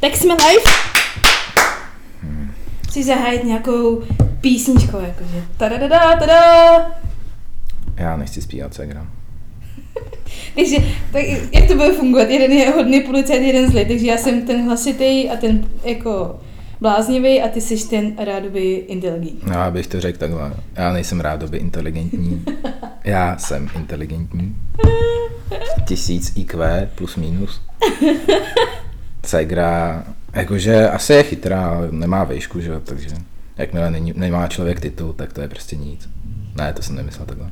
Tak jsme live. Chci zahájit nějakou písničkou, jakože tadadada, tada. Já nechci zpívat, co gram. Takže tak jak to bude fungovat? Jeden je hodný policajt, jeden zlý, takže já jsem ten hlasitý a ten jako bláznivý a ty jsi ten rádoby inteligentní. No, abych to řekl takhle. Já nejsem rádoby inteligentní. Já jsem inteligentní. Tisíc IQ plus minus. Segra, jakože asi je chytrá, ale nemá výšku, že takže jakmile není, nemá člověk titul, tak to je prostě nic. Ne, to jsem nemyslel takhle.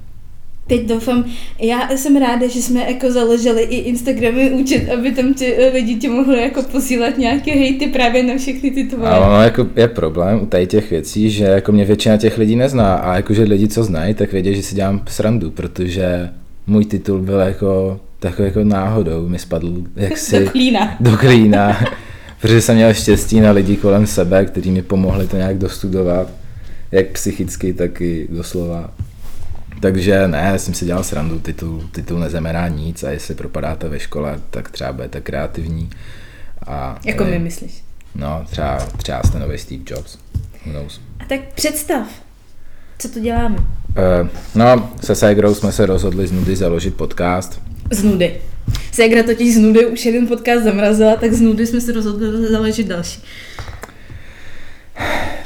Teď doufám, já jsem ráda, že jsme jako založili i Instagramy účet, aby tam ti lidi ti mohli jako posílat nějaké hejty právě na všechny ty tvoje. Ale ono jako je problém u tady těch věcí, že jako mě většina těch lidí nezná a jakože lidi, co znají, tak vědí, že si dělám srandu, protože můj titul byl jako takový jako náhodou, mi spadl jaksi do klína. Do klína protože jsem měl štěstí na lidi kolem sebe, kteří mi pomohli to nějak dostudovat, jak psychicky, tak i doslova. Takže ne, jsem si dělal srandu, titul, titul nezemená nic a jestli propadáte ve škole, tak třeba budete kreativní. A, jako mi myslíš? No, třeba, třeba jste nový Steve Jobs. Who knows? A tak představ, co to děláme? Uh, no, se Segrou jsme se rozhodli z nudy založit podcast. Z nudy. Segra totiž z nudy už jeden podcast zamrazila, tak z nudy jsme se rozhodli založit další.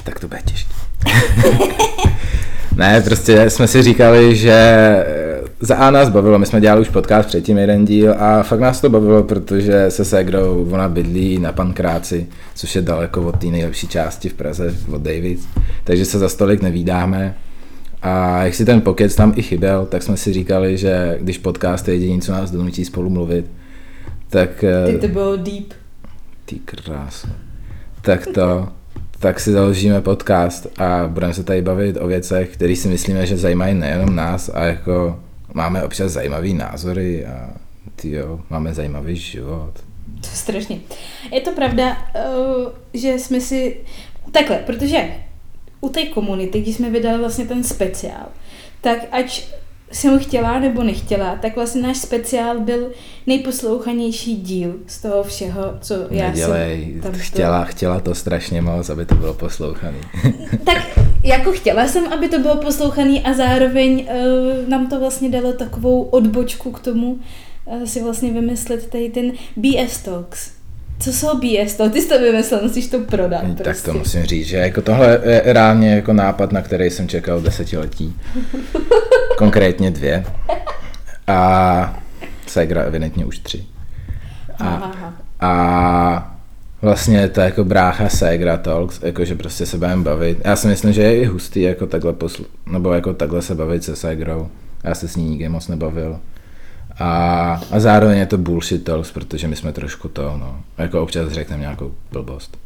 Tak to bude těžké. ne, prostě jsme si říkali, že za A nás bavilo, my jsme dělali už podcast předtím jeden díl a fakt nás to bavilo, protože se Segrou, ona bydlí na Pankráci, což je daleko od té nejlepší části v Praze, od Davids, takže se za stolik nevídáme. A jak si ten pokec tam i chyběl, tak jsme si říkali, že když podcast je jediný, co nás donutí spolu mluvit, tak... Ty to bylo deep. Ty krása. Tak to, tak si založíme podcast a budeme se tady bavit o věcech, které si myslíme, že zajímají nejenom nás a jako máme občas zajímavý názory a ty jo, máme zajímavý život. To je strašně. Je to pravda, eh, že jsme si... Takhle, protože u té komunity, když jsme vydali vlastně ten speciál, tak ať jsem chtěla nebo nechtěla, tak vlastně náš speciál byl nejposlouchanější díl z toho všeho, co já Nedělej, jsem tam chtěla, chtěla to strašně moc, aby to bylo poslouchaný. tak jako chtěla jsem, aby to bylo poslouchaný a zároveň uh, nám to vlastně dalo takovou odbočku k tomu uh, si vlastně vymyslet tady ten BS Talks co jsou BS, to ty jsi to vymyslel, musíš to prodat. Tak prostě. to musím říct, že jako tohle je reálně jako nápad, na který jsem čekal desetiletí. Konkrétně dvě. A Segra evidentně už tři. A, a vlastně to jako brácha Segra Talks, jakože prostě se budeme bavit. Já si myslím, že je i hustý jako takhle posl- nebo jako takhle se bavit se Segrou. Já se s ní nikdy moc nebavil. A, a zároveň je to bullshit talks, protože my jsme trošku to, no, jako občas řekneme nějakou blbost.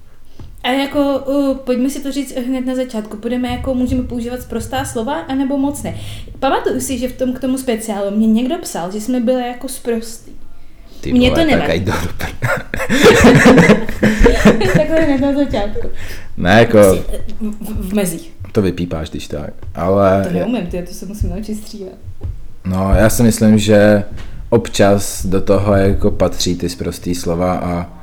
A jako, uh, pojďme si to říct hned na začátku, budeme jako, můžeme používat prostá slova, anebo moc ne. Pamatuju si, že v tom k tomu speciálu mě někdo psal, že jsme byli jako sprostý. Ty Mně to nevadí. Tak Takhle hned na začátku. Ne, jako... V, v mezích. To vypípáš, když tak, ale... To neumím, ty, to se musím naučit střílet. No, já si myslím, že občas do toho jako patří ty zprostý slova a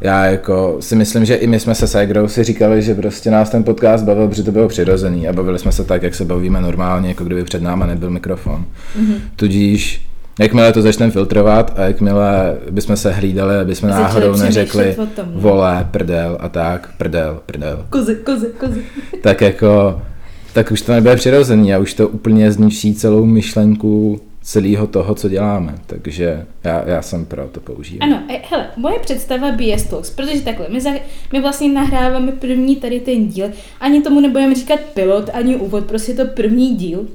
já jako si myslím, že i my jsme se Segrou si říkali, že prostě nás ten podcast bavil, protože to bylo přirozený a bavili jsme se tak, jak se bavíme normálně, jako kdyby před náma nebyl mikrofon. Mm-hmm. Tudíž jakmile to začneme filtrovat a jakmile bychom se hlídali, aby jsme náhodou neřekli tom, no. vole, prdel a tak, prdel, prdel. Kozy, kozy, kozy. Tak jako tak už to nebude přirozený a už to úplně zničí celou myšlenku celého toho, co děláme. Takže já, já jsem pro to používám. Ano, e, hele, moje představa BS Talks, protože takhle, my, za, my vlastně nahráváme první tady ten díl, ani tomu nebudeme říkat pilot, ani úvod, prostě to první díl.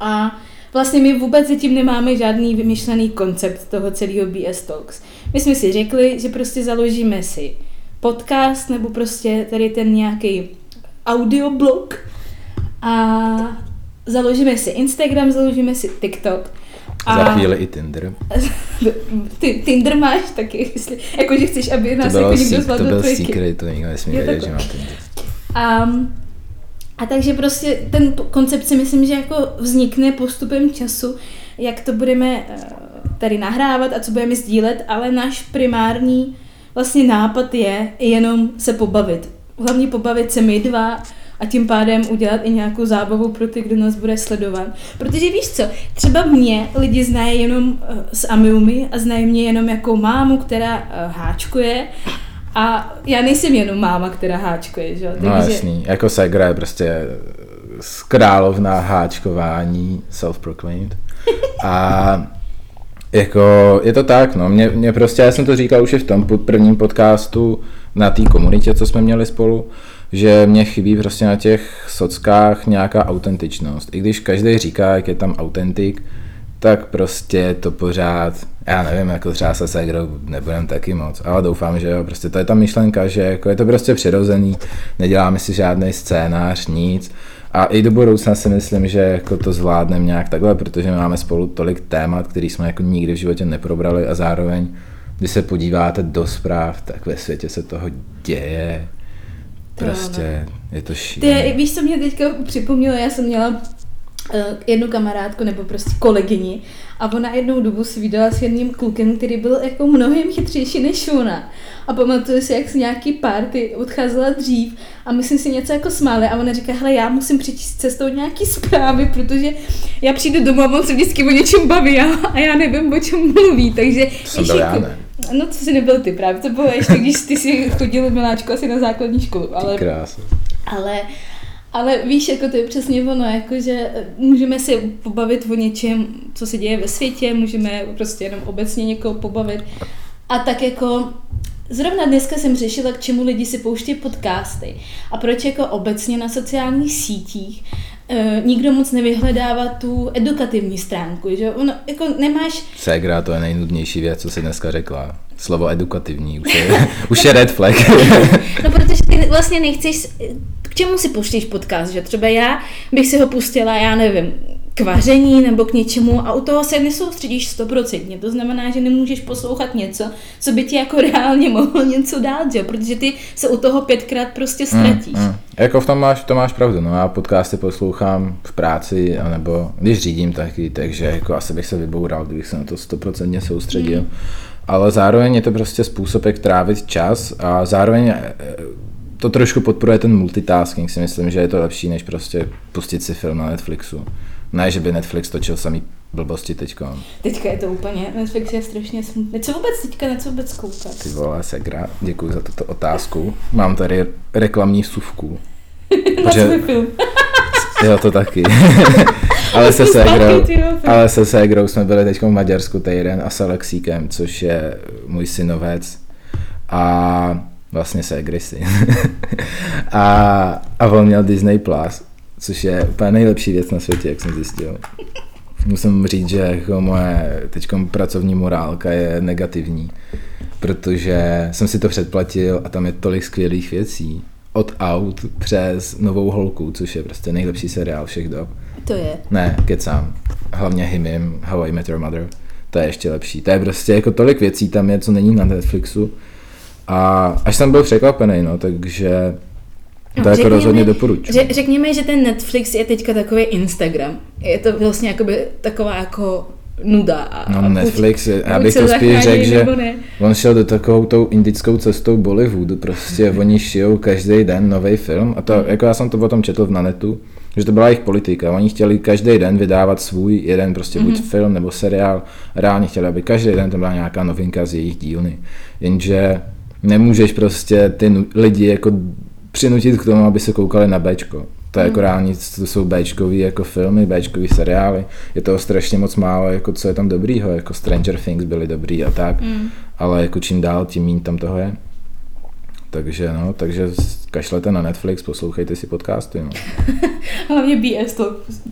A vlastně my vůbec zatím nemáme žádný vymyšlený koncept toho celého BS Talks. My jsme si řekli, že prostě založíme si podcast nebo prostě tady ten nějaký audioblog, a založíme si Instagram, založíme si TikTok. A Za chvíli i Tinder. Ty Tinder máš taky, jestli, jako že chceš, aby nás jako někdo zvládl To byl trojky. secret, to nikdo nesmí vědět, že má Tinder. Um, a takže prostě ten koncept si myslím, že jako vznikne postupem času, jak to budeme eh, tady nahrávat a co budeme sdílet, ale náš primární vlastně nápad je jenom se pobavit. Hlavně pobavit se my dva a tím pádem udělat i nějakou zábavu pro ty, kdo nás bude sledovat. Protože víš co, třeba mě lidi znají jenom eh, z Amiumi a znají mě jenom jako mámu, která eh, háčkuje a já nejsem jenom máma, která háčkuje, že jo? No jasný, jako Segra je prostě z královna háčkování, self-proclaimed. A jako je to tak, no, mě, mě prostě, já jsem to říkal už i v tom prvním podcastu na té komunitě, co jsme měli spolu, že mě chybí prostě na těch sockách nějaká autentičnost. I když každý říká, jak je tam autentik, tak prostě to pořád, já nevím, jako třeba se Segrou nebudem taky moc, ale doufám, že jo, prostě to je ta myšlenka, že jako je to prostě přirozený, neděláme si žádný scénář, nic a i do budoucna si myslím, že jako to zvládneme nějak takhle, protože máme spolu tolik témat, který jsme jako nikdy v životě neprobrali a zároveň, když se podíváte do zpráv, tak ve světě se toho děje. Prostě je to šílené. Ty, víš, co mě teďka připomnělo, já jsem měla uh, jednu kamarádku nebo prostě kolegyni a ona jednou dobu si vydala s jedním klukem, který byl jako mnohem chytřejší než ona. A pamatuju si, jak z nějaký party odcházela dřív a my jsme si něco jako smáli a ona říká, hele, já musím přečíst cestou nějaký zprávy, protože já přijdu domů a on se vždycky o něčem baví a, a já nevím, o čem mluví, takže... To jsem byl já, jako, ne? No to si nebyl ty právě, to bylo ještě, když ty si chodil miláčku asi na základní školu, ale... Krásně. Ale, ale víš, jako to je přesně ono, jako že můžeme si pobavit o něčem, co se děje ve světě, můžeme prostě jenom obecně někoho pobavit. A tak jako Zrovna dneska jsem řešila, k čemu lidi si pouští podcasty a proč jako obecně na sociálních sítích e, nikdo moc nevyhledává tu edukativní stránku, že ono, jako nemáš... Segra, to je nejnudnější věc, co jsi dneska řekla. Slovo edukativní, už je, už je red flag. no, protože ty vlastně nechceš, k čemu si pouštíš podcast, že třeba já bych si ho pustila, já nevím, k vaření nebo k něčemu a u toho se nesoustředíš stoprocentně. To znamená, že nemůžeš poslouchat něco, co by ti jako reálně mohlo něco dát, že? protože ty se u toho pětkrát prostě ztratíš. Mm, mm. Jako v tom máš, to máš pravdu, no já podcasty poslouchám v práci, anebo když řídím taky, takže jako asi bych se vyboural, kdybych se na to stoprocentně soustředil. Mm. Ale zároveň je to prostě způsob, jak trávit čas a zároveň eh, to trošku podporuje ten multitasking, si myslím, že je to lepší, než prostě pustit si film na Netflixu. Ne, že by Netflix točil samý blbosti teďka. Teďka je to úplně, Netflix je strašně smutný. Co vůbec teďka, na co vůbec koukat? Ty vole, Segra, děkuji za tuto otázku. Mám tady reklamní suvku. na Protože... film. jo, to taky. ale, se Segrou, ale se Segrou jsme byli teď v Maďarsku týden a s Alexíkem, což je můj synovec. A vlastně syn. a, a on měl Disney Plus což je úplně nejlepší věc na světě, jak jsem zjistil. Musím říct, že jako moje teď pracovní morálka je negativní, protože jsem si to předplatil a tam je tolik skvělých věcí. Od aut přes novou holku, což je prostě nejlepší seriál všech dob. To je. Ne, kecám. Hlavně Himim, How I Met Your Mother. To je ještě lepší. To je prostě jako tolik věcí tam je, co není na Netflixu. A až jsem byl překvapený, no, takže No, to jako rozhodně doporučuji. Ře, řekněme, že ten Netflix je teďka takový Instagram. Je to vlastně jakoby taková jako nuda. A, no Netflix, je, já bych to spíš řekl, že on šel do takovou tou indickou cestou Bollywoodu, prostě oni šijou každý den nový film a to, mm. jako já jsem to potom četl na netu, že to byla jejich politika. Oni chtěli každý den vydávat svůj jeden prostě mm-hmm. buď mhm. film nebo seriál. Reálně chtěli, aby každý den to byla nějaká novinka z jejich dílny. Jenže nemůžeš prostě ty lidi jako přinutit k tomu, aby se koukali na Bčko. To je jako reálně, to jsou Bčkový jako filmy, Bčkový seriály. Je toho strašně moc málo, jako co je tam dobrýho, jako Stranger Things byly dobrý a tak, mm. ale jako čím dál, tím méně tam toho je. Takže no, takže kašlete na Netflix, poslouchejte si podcasty. No. Hlavně BS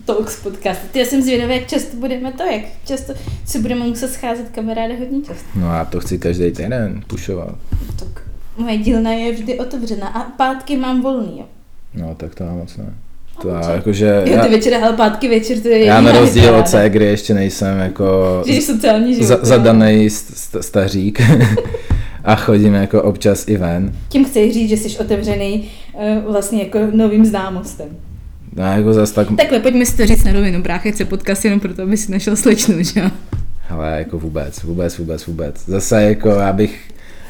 Talks podcasty. Já jsem zvědavý, jak často budeme to, jak často si budeme muset scházet kamarády hodně často. No a to chci každý týden pušovat. Tak Moje dílna je vždy otevřena a pátky mám volný, jo. No, tak to mám moc ne. To já, jakože, jo, ty večer, ale pátky večer, to je Já na rozdíl od kdy ještě nejsem jako sociální život, za, zadaný stařík a chodím jako občas i ven. Tím chci říct, že jsi otevřený uh, vlastně jako novým známostem. No, jako zas tak... Takhle, pojďme si to říct na rovinu, brácha chce podcast jenom proto, aby si našel slečnu, že jo? Hele, jako vůbec, vůbec, vůbec, vůbec. Zase jako já bych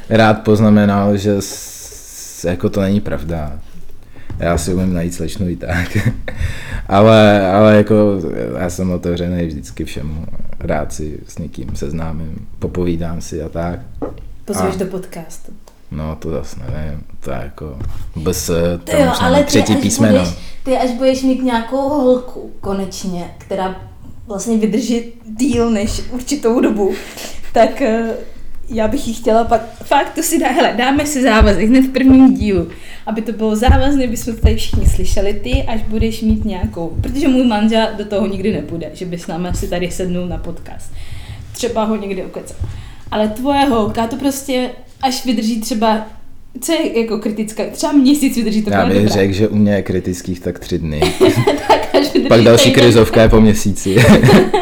rád poznamenal, že s, jako to není pravda. Já si umím najít slečnu i tak. ale, ale jako já jsem otevřený vždycky všemu. Rád si s někým seznámím, popovídám si a tak. Pozveš A- do podcastu. No to zase nevím, to je jako bez Ty tam jo, ale ty třetí až, písmeno. budeš, ty až budeš mít nějakou holku konečně, která vlastně vydrží díl než určitou dobu, tak eh, já bych ji chtěla pak, fakt to si dá, hele, dáme si závazek hned v prvním dílu, aby to bylo závazné, bychom to tady všichni slyšeli, ty až budeš mít nějakou, protože můj manžel do toho nikdy nepůjde, že by s námi si tady sednul na podcast. Třeba ho někdy okecal. Ale tvoje holka to prostě až vydrží třeba, co je jako kritická, třeba měsíc vydrží to Já bych řekl, že u mě je kritických tak tři dny. tak až pak další krizovka je po měsíci.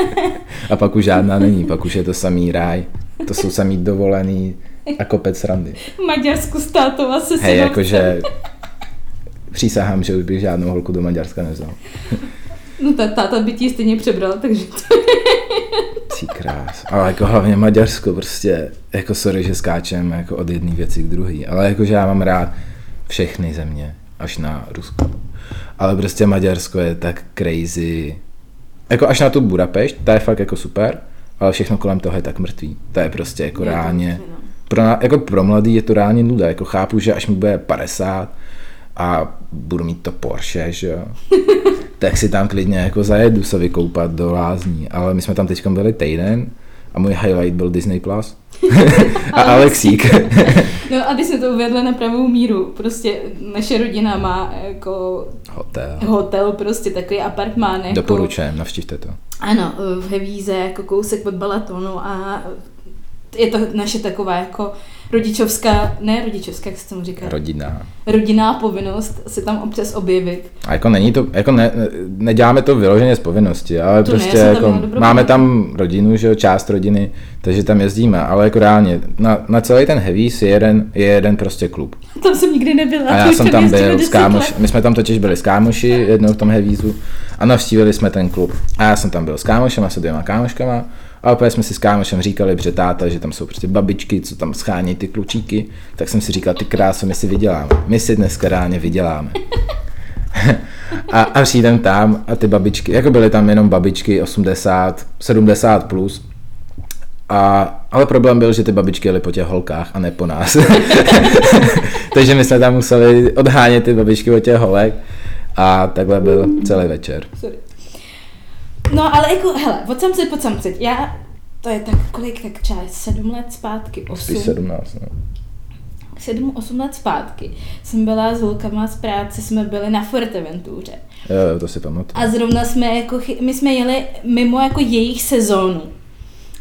a pak už žádná není, pak už je to samý ráj. To jsou samý dovolený a kopec randy. V Maďarsku s tátou a se Hej, jakože přísahám, že už bych žádnou holku do Maďarska nevzal. No ta táta by ti stejně přebral, takže to... Ty krás. Ale jako hlavně Maďarsko prostě, jako sorry, že skáčem jako od jedné věci k druhé. Ale jakože já mám rád všechny země, až na Rusko. Ale prostě Maďarsko je tak crazy. Jako až na tu Budapešť, ta je fakt jako super, ale všechno kolem toho je tak mrtvý. To je prostě jako Je to reálně, mrtvý, no. pro, jako pro mladý je to reálně nuda. Jako chápu, že až mi bude 50 a budu mít to Porsche, že jo. tak si tam klidně jako zajedu se vykoupat do lázní, ale my jsme tam teď byli týden a můj highlight byl Disney Plus a Alexík. No, aby jsme to uvedli na pravou míru. Prostě naše rodina má jako Hotel. hotel, prostě takový apartmán. Jako, Doporučujem, navštivte to. Ano, v Hevíze, jako kousek od Balatonu a je to naše taková jako rodičovská, ne rodičovská, jak se tomu říká, Rodina. rodinná povinnost se tam občas objevit. A jako není to, jako ne, neděláme to vyloženě z povinnosti, ale To ne, prostě tam jako dobrou máme tam rodinu, že jo, část rodiny, takže tam jezdíme, ale jako reálně, na, na celý ten Heavis je jeden, je jeden prostě klub. Tam jsem nikdy nebyla. A já jsem tam byl s 10 kámoš, let. my jsme tam totiž byli s kámoši jednou v tom Hevízu a navštívili jsme ten klub. A já jsem tam byl s kámošem a se dvěma kámoškama a opět jsme si s kámošem říkali, že táta, že tam jsou prostě babičky, co tam schání ty klučíky, tak jsem si říkal, ty kráso, my si vyděláme. My si dneska reálně vyděláme. a, a přijdem tam a ty babičky, jako byly tam jenom babičky 80, 70 plus, a, ale problém byl, že ty babičky jeli po těch holkách a ne po nás. Takže my jsme tam museli odhánět ty babičky od těch holek a takhle byl celý večer. Sorry. No ale jako, hele, od samce po samce, já, to je tak kolik, tak třeba sedm let zpátky, Spíš osm, 17, no. sedm, osm let zpátky, jsem byla s holkama z práce, jsme byli na Fuerteventuře. Jo, jo, to si pamatuju. A zrovna jsme jako, my jsme jeli mimo jako jejich sezónu.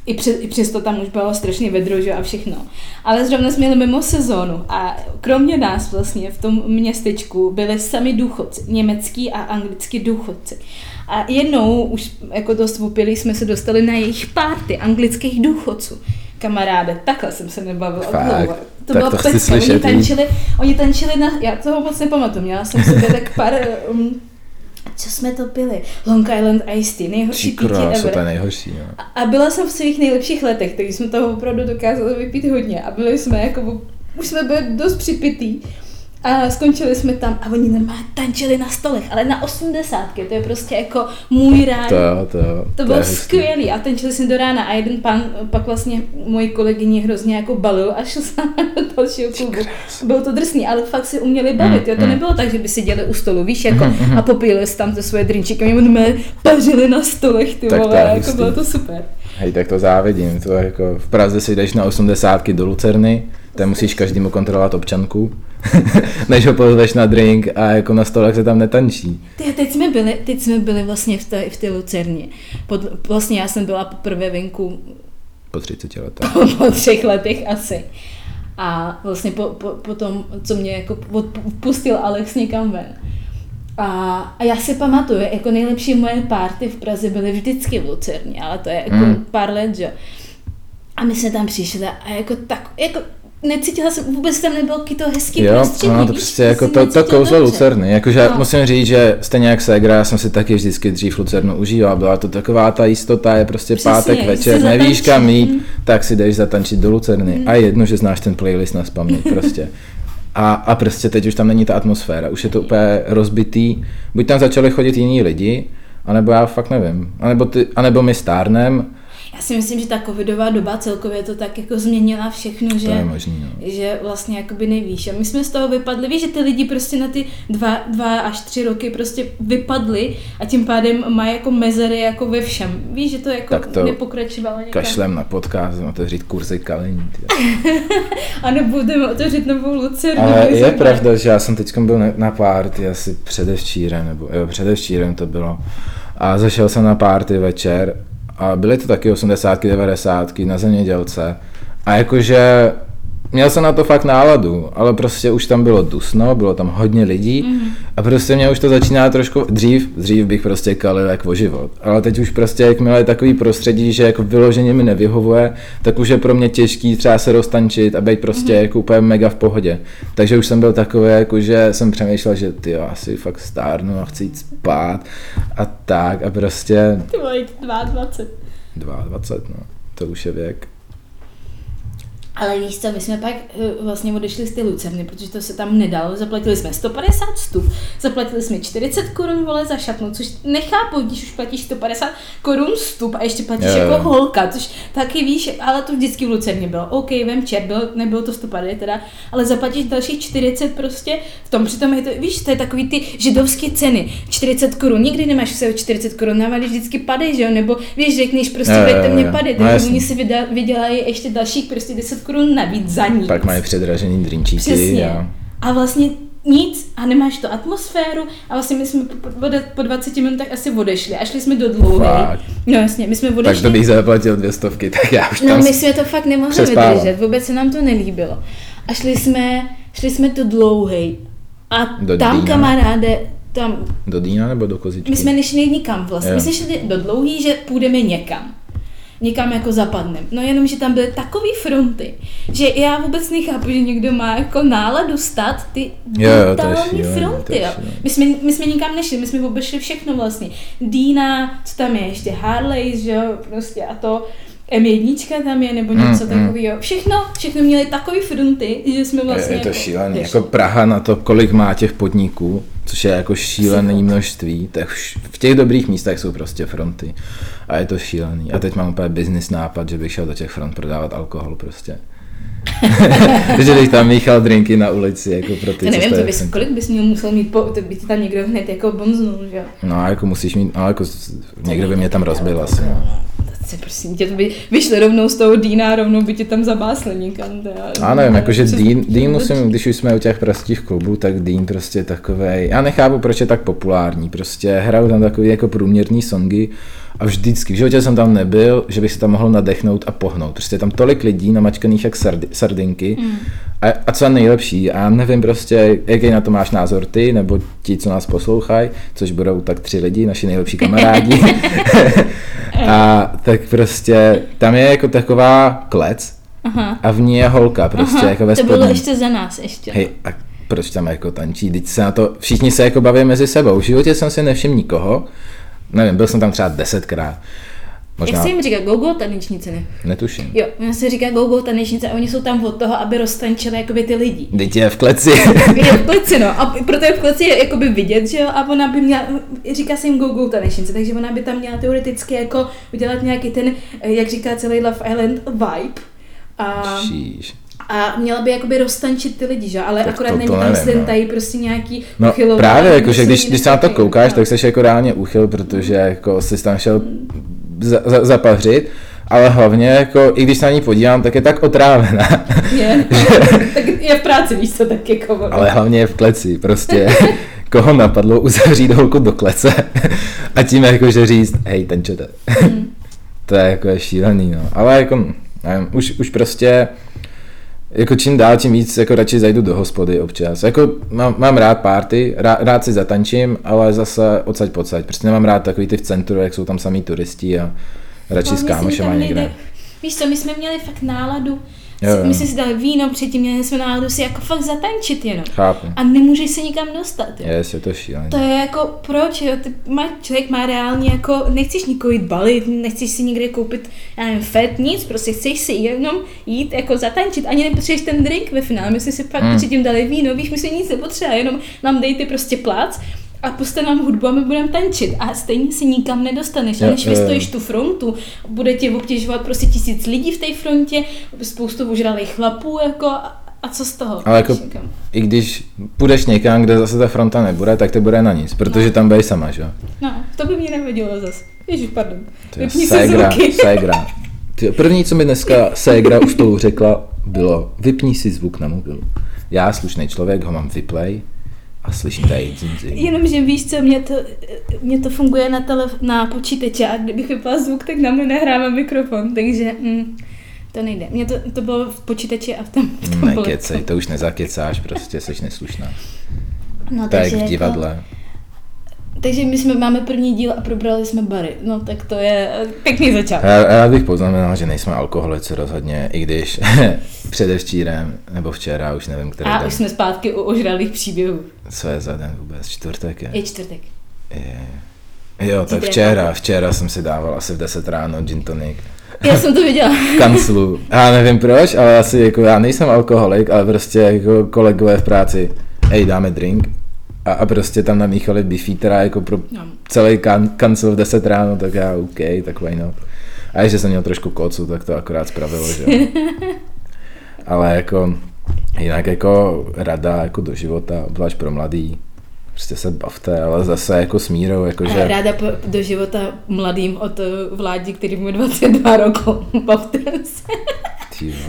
I, přes, I přesto tam už bylo strašně vedro, že a všechno. Ale zrovna jsme jeli mimo sezónu a kromě nás vlastně v tom městečku byli sami důchodci, německý a anglický důchodci. A jednou už jako dost opilí jsme se dostali na jejich párty anglických důchodců. Kamaráde, takhle jsem se nebavila Fakt? dlouho. To Tak bylo to chci pecka, oni slyšet víc. tančili, oni tančili na, já toho moc nepamatuju, měla jsem sobě tak pár, um, co jsme to pili? Long Island Iced Tea, nejhorší pití Kráso, to je ever. nejhorší, no. A- A byla jsem v svých nejlepších letech, takže jsme toho opravdu dokázali vypít hodně a byli jsme jako, už jsme byli dost připitý. A skončili jsme tam a oni normálně tančili na stolech, ale na osmdesátky, to je prostě jako můj ráj. To to. To bylo hustý. skvělý a tančili jsme do rána a jeden pan pak vlastně moji kolegyni hrozně jako balil a šel s námi do dalšího klubu. Bylo to drsný, ale fakt si uměli bavit, jo? to mm. nebylo tak, že by seděli u stolu, víš, jako Mhm, a popíjeli si tam ty svoje drinčíky, oni mě pařili na stolech, ty Tak to vole, jako hustý. bylo to super. Hej, tak to závidím. To je jako v Praze si jdeš na 80 do Lucerny, tam musíš každému kontrolovat občanku, než ho pozveš na drink a jako na stolech se tam netančí. Ty, teď jsme byli, teď jsme byli vlastně v té, v té Lucerně. Pod, vlastně já jsem byla poprvé venku Po 30 letech. po, po třech letech asi. A vlastně po, po, po tom, co mě jako pustil Alex někam ven. A, a já si pamatuju, jako nejlepší moje párty v Praze byly vždycky v Lucerně, ale to je jako Mm. mm. pár let, že? A my jsme tam přišli a jako tak, jako necítila jsem, vůbec tam nebyl to hezký Jo, prostředí. ono to víš, prostě ty jako to, to kouzlo dobře. Lucerny, jakože No. musím říct, že stejně jak Segra, já jsem si taky vždycky dřív Lucernu užíval, byla to taková ta jistota, je prostě Přesně, pátek večer, nevíš kam jít, tak si jdeš zatančit do Lucerny a je jedno, že znáš ten playlist na spaměť prostě. A, a prostě teď už tam není ta atmosféra, už je to úplně rozbitý, buď tam začali chodit jiní lidi, anebo já fakt nevím, anebo, ty, anebo my stárnem, Já si myslím, že ta covidová doba celkově to tak jako změnila všechno, že, to je možný, no. že vlastně jakoby nevíš. A my jsme z toho vypadli, víš, že ty lidi prostě na ty dva, dva až tři roky prostě vypadli a tím pádem mají jako mezery jako ve všem. Víš, že to jako Tak to nepokračovalo někam. Kašlem na podcast, otevřít kurzy kalení. A nebudeme otevřít novou lucernu. Ale je jsme- pravda, že já jsem teď byl na- na párty asi předevčírem, nebo jo, předevčírem to bylo. A zašel jsem na párty večer a byly to taky 80, 90 na zemědělce. A jakože měl jsem na to fakt náladu, ale prostě už tam bylo dusno, bylo tam hodně lidí mm. a prostě mě už to začíná trošku, dřív, dřív bych prostě kalil jak o život, ale teď už prostě jakmile je takový prostředí, že jako vyloženě mi nevyhovuje, tak už je pro mě těžký třeba se roztančit a být prostě mm. jako úplně mega v pohodě. Takže už jsem byl takový, jako že jsem přemýšlel, že ty asi fakt stárnu a chci jít spát a tak a prostě Ty vole, 22. 22, no, to už je věk. Ale víš co, my jsme pak eh, vlastně odešli z ty Lucerny, protože to se tam nedalo. Zaplatili jsme 150 vstup, zaplatili jsme 40 korun vole za šatnu, což nechápu, když už platíš 150 korun vstup a ještě platíš Jo, jo. jako holka, což taky víš, ale to vždycky v Lucerně bylo. OK, vem čer, bylo, nebylo to 150 teda, ale zaplatíš dalších 40 prostě v tom, přitom je to, víš, to je takový ty židovské ceny, 40 korun, nikdy nemáš v sebe 40 korun, navalíš vždycky pady, že jo, nebo víš, řekneš prostě, Jo, jo, veďte mě pady, No takže oni si vydělají ještě dalších prostě 10 korun navíc za nic. Pak mají předražený drinčíky Přesně. a A vlastně nic a nemáš tu atmosféru a vlastně my jsme po, po, po 20 minutách asi odešli a šli jsme do dlouhé. Fakt? No jasně, my jsme tak odešli. to bych zaplatil dvě stovky, tak já už No my jsme to fakt nemohli přespával. vydržet, vůbec se nám to nelíbilo. A šli jsme, šli jsme do dlouhej a Do tam Dýna. kamaráde, tam, do Dýna nebo do Kozičky? my jsme nešli nikam vlastně, Jo. my jsme šli do dlouhý, že půjdeme někam. Někam jako zapadnem. No jenom, že tam byly takové fronty, že já vůbec nechápu, že někdo má jako náladu stát ty brutální fronty. Jo. My, jsme, my jsme nikam nešli, my jsme obešli všechno vlastně. Dýna, co tam je, ještě Harley, že jo, prostě a to M1 tam je, nebo něco Mm, mm, takového. Všechno, všechno měli takové fronty, že jsme vlastně je, je to jako, šílený. Víš, Jako Praha na to, kolik má těch podniků, což je jako šílený množství, tak v těch dobrých místech jsou prostě fronty. A je to šílený. A teď mám úplně business nápad, že bych šel do těch front prodávat alkohol prostě. že bych tam míchal drinky na ulici, jako pro ty, Já nevím, to bys, kolik bys měl musel mít, po, to by ti tam někdo hned jako bonznul, že jo. No jako musíš mít, no jako někdo by mě tam rozbil asi. No. Se prosím tě, to by vyšli rovnou z toho Dýna, rovnou by tě tam zabásli někam. teda. Já nevím, jakože Dean vůbec- musím, když už jsme u těch prostých klubů, tak Dean prostě takovej, já nechápu, proč je tak populární, prostě hrajou tam takový jako průměrný songy a vždycky, v životě jsem tam nebyl, že bych se tam mohl nadechnout a pohnout, prostě je tam tolik lidí namačkaných jak sardi, sardinky Mm. a, a co je nejlepší, a já nevím prostě, jaký na to máš názor ty, nebo ti, co nás poslouchají, což budou tak tři lidi, naši nejlepší kamarádi, a tak prostě tam je jako taková klec, Aha. a v ní je holka prostě, Aha, jako ve to bylo ještě za nás ještě. Hej, a proč tam jako tančí? Teď se na to, všichni se jako baví mezi sebou. V životě jsem si nevšiml nikoho, nevím, byl jsem tam třeba desetkrát. Možná, Jak se jim říká? Go-go tanečnice, ne? netuším. Jo, ona se říká go-go tanečnice a oni jsou tam od toho, aby roztančili jakoby ty lidi. Teď je v kleci. Je v kleci, no. A proto je v kleci je jakoby vidět, že jo, a ona by měla, říká se jim go-go tanečnice, takže ona by tam měla teoreticky jako udělat nějaký ten, jak říká celý Love Island, vibe. A, Šíš. A měla by jakoby roztančit ty lidi, že? ale Tak akorát to- to není tam nevím, no. slentají prostě nějaký No uchylování, právě, jako, že když, když se na to koukáš, No. tak jsi jako reálně úchyl, protože jako jsi tam šel za, za, zapařit, ale hlavně jako, i když se na ní podívám, tak je tak otrávená. Je, tak je v práci, víš co, tak jako ono. Ale hlavně je v kleci, prostě koho napadlo uzavřít holku do klece a tím jako, že říct, hej, tenčete. to je jako je šílený, no. Ale jako, nevím, už, už prostě, jako čím dál, tím víc jako radši zajdu do hospody občas. Jako mám, mám rád party, rád, rád si zatančím, ale zase odsaď pocať. Prostě nemám rád takový ty v centru, jak jsou tam samý turisti a radši s mi kámošema tam někde. Víš co, my jsme měli fakt náladu Jo, jo. My jsme si dali víno předtím, měli jsme náhodou si jako fakt zatančit jenom. Chápu. A nemůžeš se nikam dostat. Jo. Je, je to šílené. To je jako, proč, jo? Ty má, člověk má reálně jako, nechceš nikoho jít balit, nechceš si někde koupit, já nevím, fet, nic, prostě chceš si jenom jít jako zatančit, ani nepotřebuješ ten drink ve finále, my jsme si pak Hmm. předtím dali víno, víš, my jsme nic nepotřebovali, jenom nám dejte prostě plác a puste nám hudbu a my budeme tančit a stejně si nikam nedostaneš. A než vystojíš tu frontu, bude tě obtěžovat prostě tisíc lidí v té frontě, spoustu ožralých chlapů, jako a, co z toho? Ale jako, i když půjdeš někam, kde zase ta fronta nebude, tak to bude na nic, protože tam budeš sama, že jo? No, to by mě nevadilo zas. Ježiš, pardon. To je Vypni se ségra, zvuky. ségra. Ty, první, co mi dneska ségra u stolu řekla, bylo vypni si zvuk na mobilu. Já, slušný člověk, ho mám vyplay a slyším tady dzin, dzin. Jenomže víš co, mě to, mě to funguje na, tele, na počítači a kdybych vypla zvuk, tak na mě nahrává mikrofon, takže mm, to nejde. Mě to, to bylo v počítači a v tom, v tom. Nekecej, to už nezakecáš, prostě jsi neslušná. No, Tak v jako- divadle. Takže my jsme, máme první díl a probrali jsme bary. No tak to je eh, pěkný začátek. Já, já bych poznamenal, že nejsme alkoholici rozhodně, i když předevčírem, nebo včera, už nevím, který A den. už jsme zpátky u ožralých příběhů. Co je za den vůbec? Čtvrtek je? Je čtvrtek. je. Jo, tak včera, včera jsem si dával asi v 10 ráno gin tonic Já jsem to viděla. v kanclu. Já nevím proč, ale asi jako já nejsem alkoholik, ale prostě jako kolegové v práci, hej, dáme drink. A, a prostě tam namíchali bifítera jako pro No. celý kan, kancel v 10 ráno, tak já OK, tak why not. A ještě jsem měl trošku kocu, tak to akorát spravilo, že jo. Ale jako, jinak jako rada jako do života, obzvlášť pro mladý, prostě se bavte, ale zase jako s mírou, A jakože... ráda po, do života mladým od eh, vládí, který mu 22 roku. Bavte se.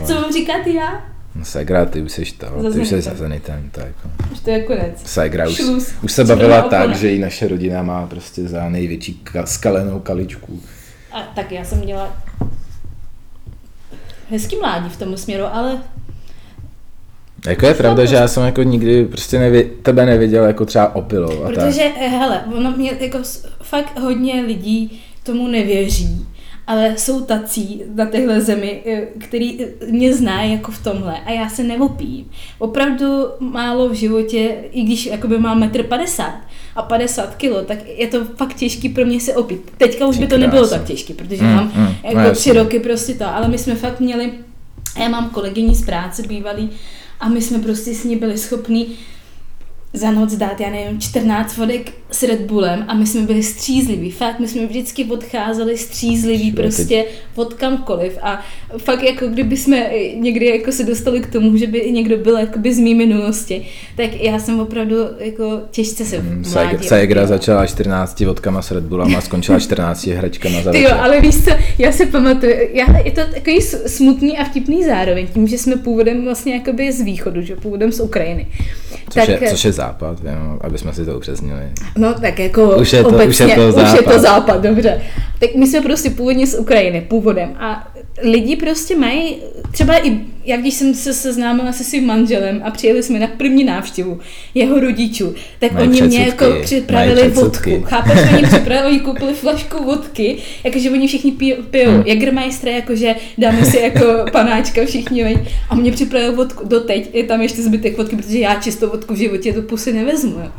Co mám říkat já? No Segra, ty už jsi to, Za ty už jsi za Zenitem, to jako... Už to je konec. Segra už, Šluz. už se bavila opona. tak, že i naše rodina má prostě za největší ka- skalenou kaličku. A tak já jsem měla hezký mládí v tom směru, ale Jako je pravda, že já jsem jako nikdy prostě nevě, tebe neviděl jako třeba opilou a tak. protože, eh, hele, ono mě jako fakt hodně lidí tomu nevěří, ale jsou tací na téhle zemi, eh, který eh, mě znají jako v tomhle a já se neopím. Opravdu málo v životě, i když jakoby mám 1,50 m a 50 kilo, tak je to fakt těžký pro mě se opít. Teďka už by to nebylo tak těžké, protože Mm, mám mm, no jako jasně. tři roky prostě to, ale my jsme fakt měli, já mám kolegyni z práce bývalý a my jsme prostě s ní byli schopní za noc dát, já nevím, 14 vodek s Red Bullem a my jsme byli střízliví. Fakt, my jsme vždycky odcházeli střízliví prostě od kamkoliv a fakt jako kdyby jsme někdy jako se dostali k tomu, že by někdo byl jakoby z mý minulosti, tak já jsem opravdu jako těžce se mládí Segra začala 14 vodkama s Red Bullem a skončila 14 hračkama za Ty jo, ale víš co, já si pamatuju, já, je to takový smutný a vtipný zároveň, tím, že jsme původem vlastně jakoby z východu, že původem z Ukrajiny. Což, je, což je západ, jenom, aby jsme si to upřesnili. No tak jako Už je to- obecně, už je to už je to západ. západ, dobře. Tak my jsme prostě původně z Ukrajiny, původem. A lidi prostě mají, třeba i jak když jsem se seznámila se svým manželem a přijeli jsme na první návštěvu jeho rodičů, tak Mají oni mě jako připravili mají vodku. Chápeš, oni připravili, oni koupili flašku vodky, jakože oni všichni pijou, pijou Hmm. Jägermeister, jakože dáme si jako panáčka všichni, veď. a mě připravili vodku, doteď je tam ještě zbytek vodky, protože já čistou vodku v životě do pusy nevezmu. Jo.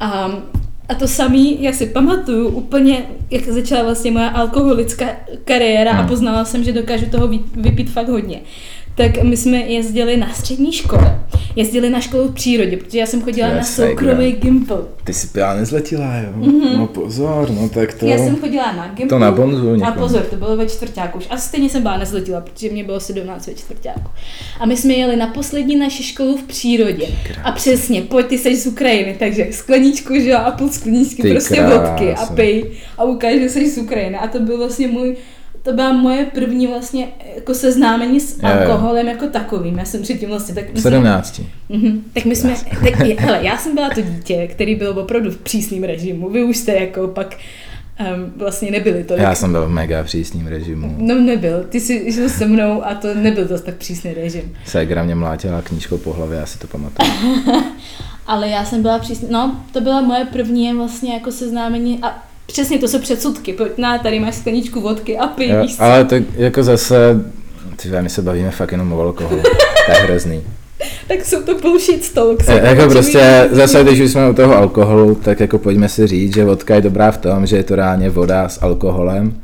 A, a to samý, já si pamatuju úplně, jak začala vlastně moje alkoholická kariéra a Hmm. poznala jsem, že dokážu toho vy- vypít fakt hodně. Tak my jsme jezdili na střední škole, jezdili na školu v přírodě, protože já jsem chodila je na soukromý gimpl. Ty jsi pila nezletila, jo? Mm-hmm. No pozor, no tak to... Já jsem chodila na gimpl. To na bonzu A někomu. pozor, to bylo ve čtvrtáku už. A stejně jsem byla nezletila, protože mě bylo 17 ve čtvrtáku. A my jsme jeli na poslední naši školu v přírodě. A přesně, pojď, ty jsi z Ukrajiny, takže skleničku, že jo, a půl skleničky Ty prostě krása. vodky a pij a ukáž, že jsi z Ukrajiny. A to byl vlastně můj to byla moje první vlastně jako seznámení s Jo, jo. alkoholem jako takovým. Já jsem předtím vlastně tak... V 17. Mhm. Tak my jsme, tak, hele, já jsem byla to dítě, který byl opravdu v přísném režimu. Vy už jste jako pak um, vlastně nebyli to. Já jsem byl v mega přísným režimu. No nebyl, ty jsi žil se mnou a to nebyl dost tak přísný režim. Segra mě mlátila knížkou po hlavě, já si to pamatuju. Ale já jsem byla přísný, no to byla moje první vlastně jako seznámení a přesně to jsou předsudky, pojď na, tady máš skleničku vodky a pij, Jo, ale tak jako zase Ty my se bavíme fakt jenom o alkoholu. To je hrozný. tak jsou to bullshit stalks. E, jako prostě, zase když už jsme u toho alkoholu, tak jako pojďme si říct, že vodka je dobrá v tom, že je to reálně voda s alkoholem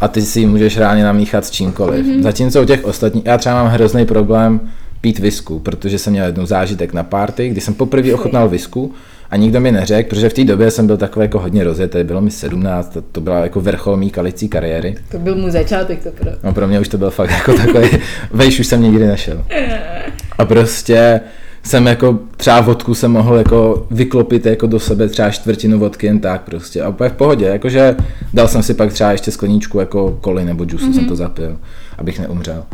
a ty si ji můžeš reálně namíchat s čímkoliv. Mm-hmm. Zatímco u těch ostatních, já třeba mám hrozný problém pít visku, protože jsem měl jednou zážitek na party, kdy jsem poprvé ochutnal visku a nikdo mi neřekl, protože v té době jsem byl takový jako hodně rozjetý, bylo mi 17, to, to byla jako vrchol mý kalicí kariéry. To byl můj začátek to pro. No pro mě už to byl fakt jako takový, vejš už jsem nikdy nešel. A prostě jsem jako třeba vodku jsem mohl jako vyklopit jako do sebe třeba čtvrtinu vodky jen tak prostě a úplně v pohodě, jakože dal jsem si pak třeba ještě skleničku jako koli nebo džusu mm-hmm. jsem to zapil, abych neumřel.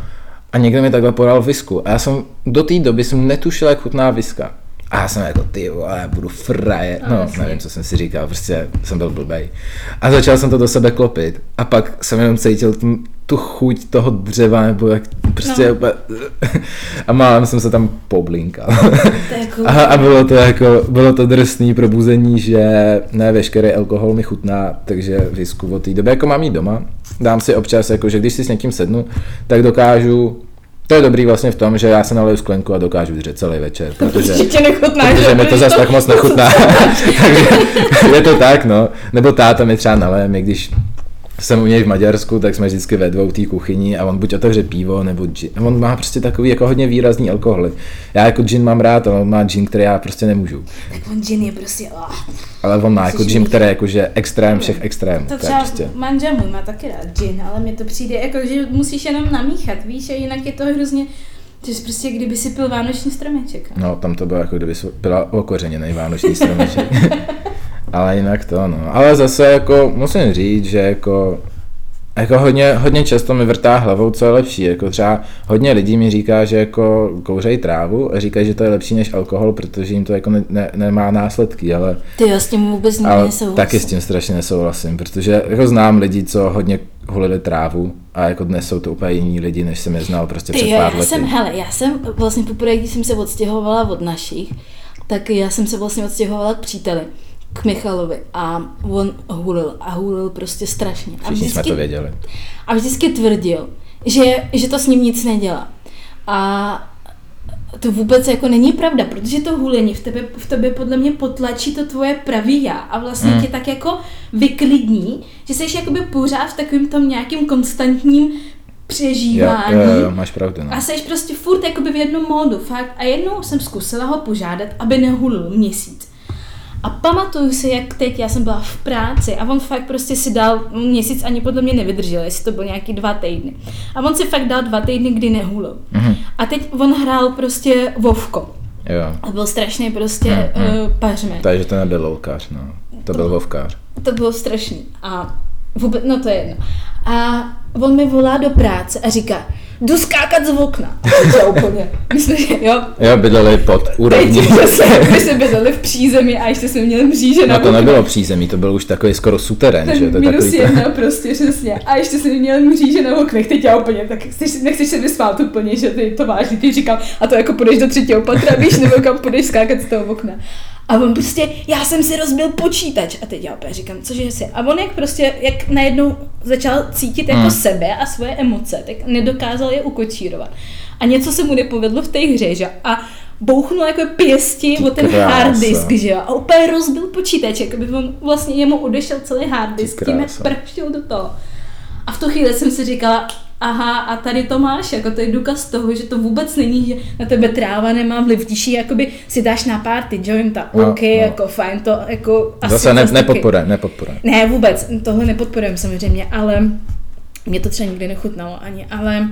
A někdo mi takhle podal visku a já jsem do té doby jsem netušil, jak chutná viska. A já jsem jako, ty vole, budu fraje. No, no nevím, co jsem si říkal, prostě jsem byl blbej. A začal jsem to do sebe klopit. A pak jsem jenom cítil tu, tu chuť toho dřeva, nebo jak prostě no. A málem jsem se tam poblinkal. a, a bylo to jako, bylo to drsný probuzení, že ne veškerý alkohol mi chutná, takže visku od té doby, jako mám jí doma, dám si občas, jako, že když si s někým sednu, tak dokážu to je dobrý vlastně v tom, že já se naleju sklenku a dokážu dřet celý večer. Protože, to nechutná, protože mi to zase tak moc nechutná. Takže je to tak, no. Nebo táta mi třeba naleje, když jsem u něj v Maďarsku, tak jsme vždycky ve dvou té kuchyni a on buď otevře pivo, nebo gin. On má prostě takový jako hodně výrazný alkohol. Já jako gin mám rád, ale on má gin, který já prostě nemůžu. Tak on gin je prostě... Oh. Ale on má jako gin, který je jakože extrém všech extrémů. To třeba prostě... manžel můj má taky rád gin, ale mně to přijde jako, že musíš jenom namíchat, víš, a jinak je to hrozně... To je prostě, kdyby si pil vánoční stromeček. No, tam to bylo jako kdyby si pila okořeněný vánoční stromeček. Ale jinak to, no. Ale zase jako musím říct, že jako jako hodně, hodně často mi vrtá hlavou, co je lepší. Jako třeba hodně lidí mi říká, že jako kouřejí trávu a říkají, že to je lepší než alkohol, protože jim to jako ne, ne, nemá následky, ale... Ty já s tím vůbec nesouhlasím. Taky s tím strašně nesouhlasím, protože jako znám lidi, co hodně hulili trávu a jako dnes jsou to úplně jiní lidi, než jsem je znal prostě před pár já lety. jsem, hele, já jsem vlastně poprvé, když jsem se odstěhovala od našich, tak já jsem se vlastně odstěhovala k příteli k Michalovi a on hulil a hulil prostě strašně. A vždycky, jsme to věděli. A vždycky tvrdil, že, že to s ním nic nedělá. A to vůbec jako není pravda, protože to hulení v tebe, v tebe podle mě potlačí to tvoje pravý já a vlastně hmm. tě tak jako vyklidní, že jsi jakoby pořád v takovém tom nějakým konstantním přežívání. Jo, jo, jo, máš pravdu. No. A jsi prostě furt jakoby v jednom módu, fakt. A jednou jsem zkusila ho požádat, aby nehulil měsíc. A pamatuju si, jak teď, já jsem byla v práci a on fakt prostě si dal měsíc ani podle mě nevydržel, jestli to byl nějaký dva týdny. A on si fakt dal dva týdny, kdy nehulil. Mm-hmm. A teď on hrál prostě Vovko. Jo. A byl strašný prostě mm-hmm. uh, pařme. Takže to nebyl loukář, no. To byl Vovkář. To bylo strašný. A vůbec, no to je jedno. A on mi volá do práce a říká, jdu skákat z okna. To úplně. Myslím, že jo. Jo, bydleli pod úrovní. My jsme bydleli v přízemí a ještě jsme měli mříže na No to nebylo přízemí, to byl už takový skoro suterén, že? To minus takový jedna prostě, přesně. A ještě jsme měli mříže na oknech, teď já úplně, tak chceš, nechceš se vysmát úplně, že ty to vážně, ty říkal, a to jako půjdeš do třetího patra, víš, nebo kam půjdeš skákat z toho okna. A on prostě, já jsem si rozbil počítač. A teď já opět říkám, cože si. A on jak prostě, jak najednou začal cítit jako hmm. sebe a svoje emoce, tak nedokázal je ukočírovat. A něco se mu nepovedlo v té hře, že? A bouchnul jako pěsti o ten hard disk, že jo? A úplně rozbil počítač, jako by on vlastně jemu odešel celý hard disk, tím jak prštil do toho. A v tu chvíli jsem si říkala, aha, a tady to máš, jako to je důkaz toho, že to vůbec není, že na tebe tráva nemá vliv, když jakoby si dáš na party jointa, no, OK, no. jako fajn, to jako asi Zase ne, nepodporujeme, nepodporujeme. Ne, vůbec, tohle nepodporujeme samozřejmě, ale mě to třeba nikdy nechutnalo ani, ale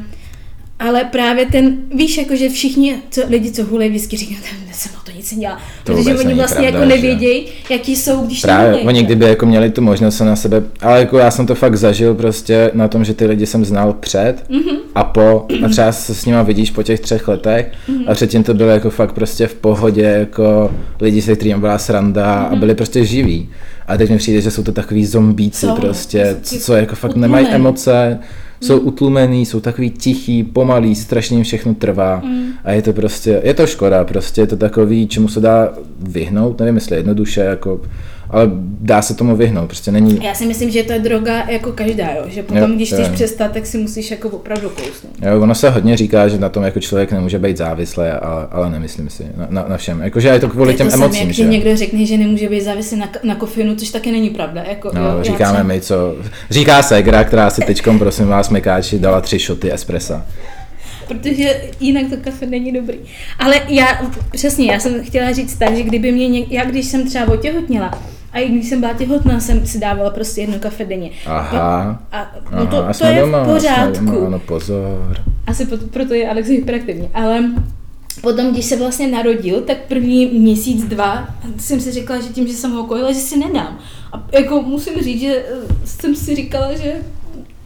ale právě ten, víš, jako že všichni co, lidi, co hulej whisky, říkají, že se to nic nedělá. To protože oni vlastně pravda, jako nevědějí, jaký jsou, když Právě, nehulej, oni kdyby jako měli tu možnost se na sebe, ale jako já jsem to fakt zažil prostě na tom, že ty lidi jsem znal před mm-hmm. a po, a třeba se s nima vidíš po těch třech letech mm-hmm. a předtím to bylo jako fakt prostě v pohodě, jako lidi, se kterými byla sranda mm-hmm. a mhm. byli prostě živí. A teď mi přijde, že jsou to takový zombíci co? prostě, co, co jako fakt nemají emoce, jsou utlumený, jsou takový tichý, pomalý, strašně jim všechno trvá mm. a je to prostě, je to škoda, prostě je to takový, čemu se dá vyhnout, nevím jestli jednoduše, jako, ale dá se tomu vyhnout, prostě není... Já si myslím, že to je droga jako každá, jo? že potom, Jo, když chceš přestat, tak si musíš jako opravdu kousnout. Jo, ono se hodně říká, že na tom jako člověk nemůže být závislý, ale, ale nemyslím si, na, na, na všem. Jakože je to kvůli To těm to emocím, jak že? někdo řekne, že nemůže být závislý na, na kofeinu, což taky není pravda. Jako, jo, No, já říkáme třeba- my, co... Říká Segra, která si teďkom, prosím vás, mekáči, dala tři šoty espressa. Protože jinak to kafe není dobrý. Ale já, přesně, já jsem chtěla říct tak, že kdyby mě, něk, já když jsem třeba otěhotněla, a i když jsem byla těhotná, jsem si dávala prostě jedno kafe denně. Aha. A no Aha, to, a to jsme je doma, v pořádku. Doma, no pozor. Asi proto, proto je Alex hyperaktivní. Ale potom, když se vlastně narodil, tak první měsíc, dva, jsem si říkala, že tím, že jsem ho kojila, že si nedám. A jako musím říct, že eh, jsem si říkala, že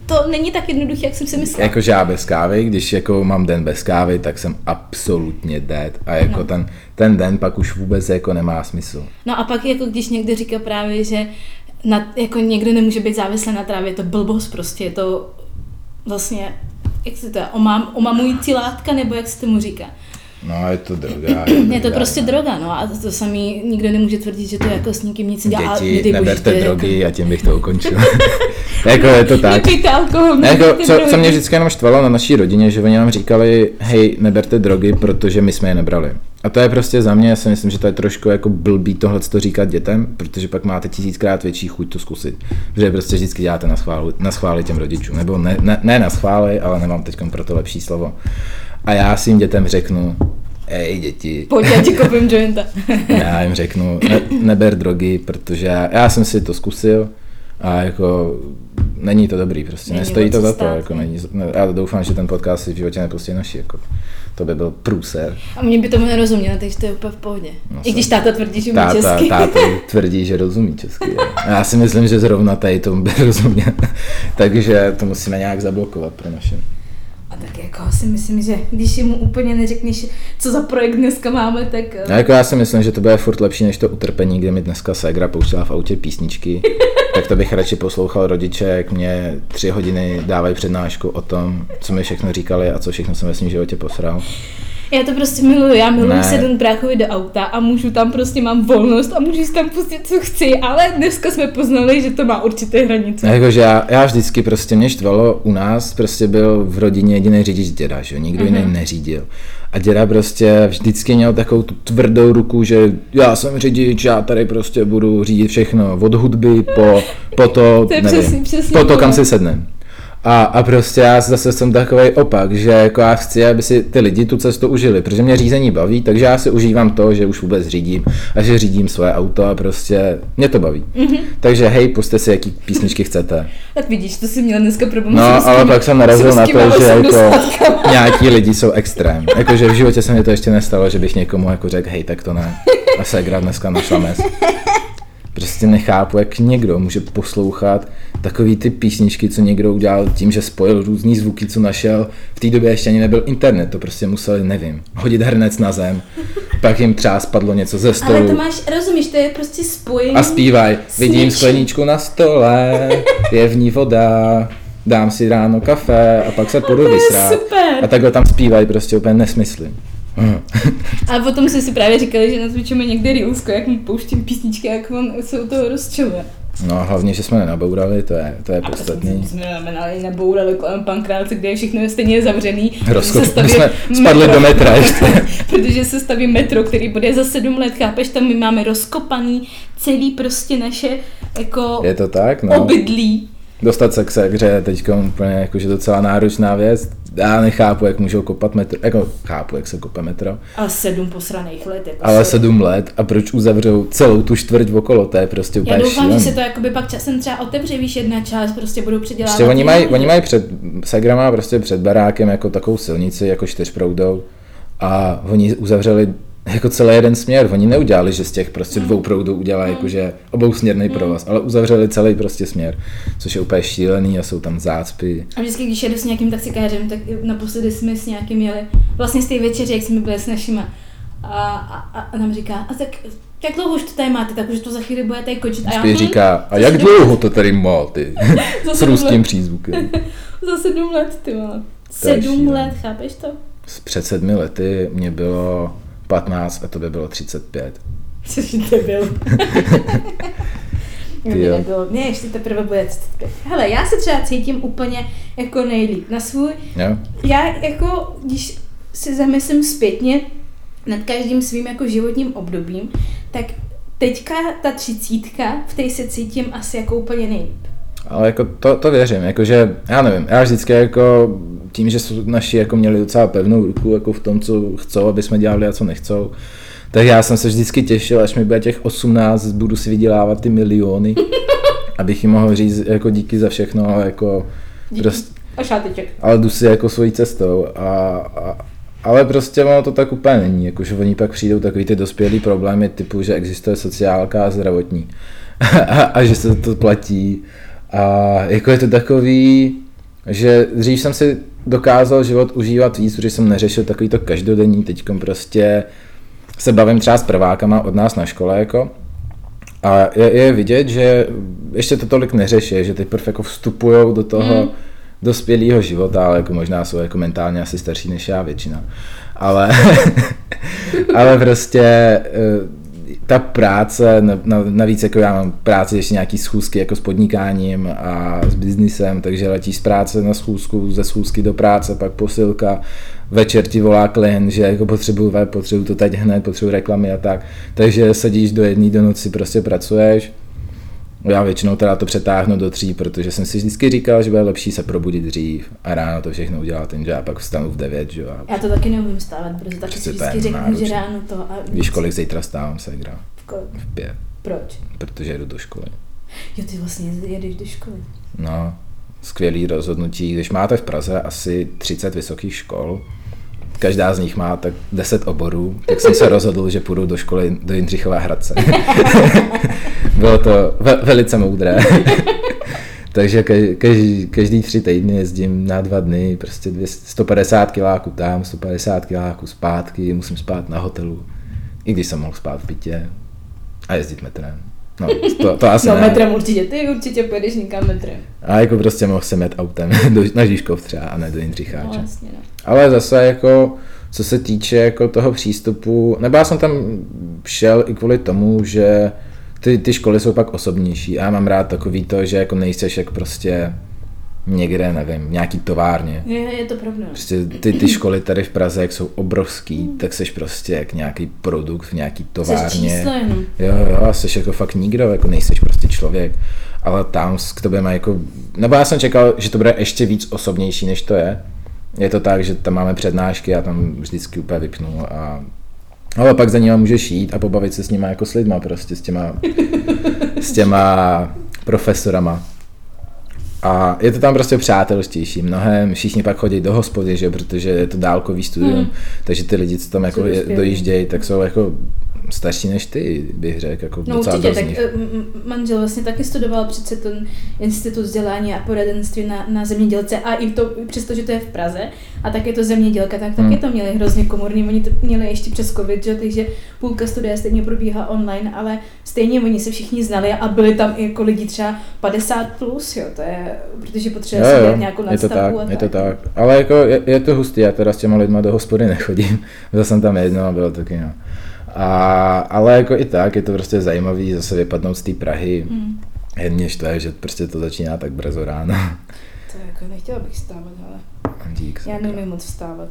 to není tak jednoduché, jak jsem si myslela. Jakože já bez kávy, když jako mám den bez kávy, tak jsem absolutně dead. A jako No. ten, ten den pak už vůbec jako nemá smysl. No a pak jako když někdo říká právě, že na, jako někdo nemůže být závislý na trávě, je to blbost prostě, je to vlastně, jak se to, omám, omamující látka, nebo jak se tomu říká. No, je to droga. Je to prostě droga, no a to, to samý nikdo nemůže tvrdit, že to jako s nikým nic dělá. Děti, neberte je drogy a tím bych to ukončil. jako je to Jako, tak. nepijte alkohol, Ne, jako, co, drogy. co mě vždycky jenom štvalo na naší rodině, že oni nám říkali, hej, neberte drogy, protože my jsme je nebrali. A to je prostě za mě, já si myslím, že to je trošku jako blbý tohle to říkat dětem, protože pak máte tisíckrát větší chuť to zkusit. Protože prostě vždycky děláte na schvály, na schvály těm rodičům. Nebo ne, ne, ne na schvály, ale nemám teď pro to lepší slovo. A já svým dětem řeknu, ej děti, Pojď, já ti koupím jointa. já jim řeknu, ne, neber drogy, protože já, já jsem si to zkusil a jako není to dobrý prostě, Není nestojí to za to, jako ne? není, ne, já doufám, že ten podcast si v životě nepustí naši, jako to by byl průser. A mě by tomu nerozuměl, takže to je úplně v pohodě. No, I když táta tvrdí, že umí Táta, česky. táta tvrdí, že rozumí česky. A já si myslím, že zrovna tady tomu by rozuměl. Takže to musíme nějak zablokovat pro naše. Tak jako si myslím, že když mu úplně neřekneš, co za projekt dneska máme, tak... No, jako já si myslím, že to bude furt lepší než to utrpení, kde mi dneska Segra pouštěla v autě písničky. tak to bych radši poslouchal rodiče, jak mě tři hodiny dávají přednášku o tom, co mi všechno říkali a co všechno jsem ve svém životě posral. Já to prostě miluju, já miluji Ne. sedm bráchovi do auta a můžu tam prostě, mám volnost a můžu si tam pustit, co chci, ale dneska jsme poznali, že to má určité hranice. Jakože já, já vždycky prostě mě štvalo, u nás prostě byl v rodině jediný řidič děda, že jo, nikdo jiný neřídil. A děda prostě vždycky měl takovou tu tvrdou ruku, že já jsem řidič, já tady prostě budu řídit všechno, od hudby po, po to, To nevím, přesně- přesně po to, kam si sednem. A, a prostě já zase jsem takový opak, že jako já chci, aby si ty lidi tu cestu užili, protože mě řízení baví, takže já si užívám to, že už vůbec řídím a že řídím svoje auto a prostě mě to baví. Mhm. Mm-hmm. Takže hej, puste si, jaký písničky chcete. Tak vidíš, to si měl dneska problém No, s ale pak jsem narazil na to, že jako nějaký lidi jsou extrém. Jakože v životě se mi to ještě nestalo, že bych někomu jako řekl, hej, tak to ne. A Segra dneska našla mes. Prostě nechápu, jak někdo může poslouchat takový ty písničky, co někdo udělal tím, že spojil různý zvuky, co našel. V té době ještě ani nebyl internet, to prostě museli, nevím, hodit hrnec na zem, pak jim třeba spadlo něco ze Ale stolu to máš, rozumíš, to je prostě spojení. a zpívaj, vidím skleničku na stole, je v ní voda, dám si ráno kafe a pak se půjdu vysrát. super. A takhle tam zpívají prostě úplně nesmysly. A potom jsme si právě říkali, že natvičíme někde Reelsko, jak mu pouštím písničky, jak on se u toho rozčiluje. No hlavně, že jsme nenabourali, to je, to je A podstatný. jsme znamenali, nebourali kolem pankráce, kde je všechno stejně zavřený. Rozkop, staví jsme spadli metro. do metra ještě. Protože se staví metro, který bude za sedm let, chápeš, tam my máme rozkopaný celý prostě naše jako Je to tak, no. obydlí. Dostat se k je teď úplně jakože docela náročná věc. Já nechápu, jak můžou kopat metro, jako chápu, jak se kope metro, A sedm posraných let. Jako ale jsou- sedm let a proč uzavřou celou tu čtvrť okolo, to je prostě Já úplně doufám, šílený. že se to jakoby pak časem třeba otevře, víš, jedna část prostě budou předělávat. Prostě oni mají, oni mají před, Segra má prostě před barákem jako takovou silnici, jako čtyřproudou a oni uzavřeli jako celý jeden směr. Oni neudělali, že z těch prostě dvou proudů udělají jakože obousměrný provaz, ale uzavřeli celý prostě směr, což je úplně šílený a jsou tam zácpy. A vždycky, když jedu s nějakým taxikářem, tak naposledy jsme s nějakým jeli, vlastně z té večeře, jak jsme byli s našima. A, a, a nám říká, a tak jak dlouho už to tady máte, tak už to za chvíli budete končit. A já, hm, říká, a jak dlouho to tady má, ty? S ruským přízvukem. Za sedm let, ty vole. Sedm let, chápeš to? Před sedmi lety mě bylo 15 a to by bylo 35. Což to byl. Nebylo, ne, ještě teprve bude 35. Hele, já se třeba cítím úplně jako nejlíp na svůj. Jo? Já jako, když si zamyslím zpětně nad každým svým jako životním obdobím, tak teďka ta třicítka, v té se cítím asi jako úplně nejlíp. Ale jako to, to věřím, jakože, já nevím, já vždycky jako tím, že jsou naši jako měli docela pevnou ruku jako v tom, co chcou, aby jsme dělali a co nechcou, tak já jsem se vždycky těšil, až mi bude těch 18, budu si vydělávat ty miliony, abych jim mohl říct jako díky za všechno, ale jako Díky. prostě, A šáteček. ale jdu si jako svojí cestou a, a ale prostě ono to tak úplně není, jakože oni pak přijdou takový ty dospělý problémy typu, že existuje sociálka a zdravotní a, a že se to platí a jako je to takový, že dřív jsem si dokázal život užívat víc, protože jsem neřešil takový to každodenní, teďkom prostě se bavím třeba s prvákama od nás na škole, jako, a je, je vidět, že ještě to tolik neřeší, že teprve jako vstupují do toho mm. dospělého života, ale jako možná jsou jako mentálně asi starší než já většina. Ale, ale prostě eh, ta práce, navíc jako já mám práci ještě nějaký schůzky jako s podnikáním a s biznisem, takže letíš z práce na schůzku, ze schůzky do práce, pak posilka, večer ti volá klient, že jako potřebuju web, potřebuju to teď hned, potřebuju reklamy a tak. Takže sedíš do jedné do noci, prostě pracuješ. Já většinou teda to přetáhnu do tří, protože jsem si vždycky říkal, že bude lepší se probudit dřív a ráno to všechno udělat, takže já pak vstanu v 9, že jo. Já to taky neumím stávat, protože taky si vždycky řeknu, že ráno to a... Víš, kolik zítra stávám se hra? V kolik? V pět. Proč? Protože jedu do školy. Jo, ty vlastně jedeš do školy. No, skvělý rozhodnutí. Když máte v Praze asi 30 vysokých škol, každá z nich má tak 10 oborů, tak jsem se rozhodl, že půjdu do školy do Jindřichova Hradce. Bylo to ve, velice moudré. Takže každý, každý tři týdny jezdím na dva dny, prostě 200, 150 kiláků tam, 150 kiláků zpátky, musím spát na hotelu, i když jsem mohl spát v bytě a jezdit metrem. No, to, to asi no, ne. metrem určitě, ty určitě pojedeš někam metrem. A jako prostě mohl jsem jet autem do, na Žižkov třeba a ne do Jindřicháče. No, vlastně, no. Ale zase jako, co se týče jako toho přístupu, nebo já jsem tam šel i kvůli tomu, že ty, ty školy jsou pak osobnější a já mám rád takový to, že jako nejseš jak prostě někde, nevím, nějaký továrně. Je, je to pravda. Prostě ty, ty školy tady v Praze, jak jsou obrovský, tak seš prostě jak nějaký produkt v nějaký továrně. Jsi číslo jenom. Jo, jo, a seš jako fakt nikdo, jako nejseš prostě člověk. Ale tam k tobě má jako, nebo já jsem čekal, že to bude ještě víc osobnější, než to je. Je to tak, že tam máme přednášky, já tam vždycky úplně vypnu a ale pak za nima můžeš jít a pobavit se s nima jako s lidma, prostě s těma, s těma profesorama. A je to tam prostě přátelštější mnohem, všichni pak chodí do hospody, že protože je to dálkový studium, hmm. takže ty lidi, co tam jako dojíždějí, tak jsou jako starší než ty, bych řekl. Jako no určitě, tak eh, manžel vlastně taky studoval přece ten institut vzdělání a poradenství na, na zemědělce a i to, přesto, že to je v Praze a tak je to zemědělka, tak taky hmm. to měli hrozně komorní, oni to měli ještě přes covid, že? takže půlka studia stejně probíhá online, ale stejně oni se všichni znali a byli tam i jako lidi třeba 50 plus, jo, to je, protože potřebuje si nějakou nadstavbu je to tak, Je to tak, ale jako je, je to hustý, já teda s těma lidma do hospody nechodím, byl jsem tam jedno a bylo taky, no. A, ale jako i tak, je to prostě zajímavý zase vypadnout z té Prahy. Mm. Jedně štve, že prostě to začíná tak brzo ráno. To jako nechtěla bych stávat, ale Dík, já nevím moc vstávat.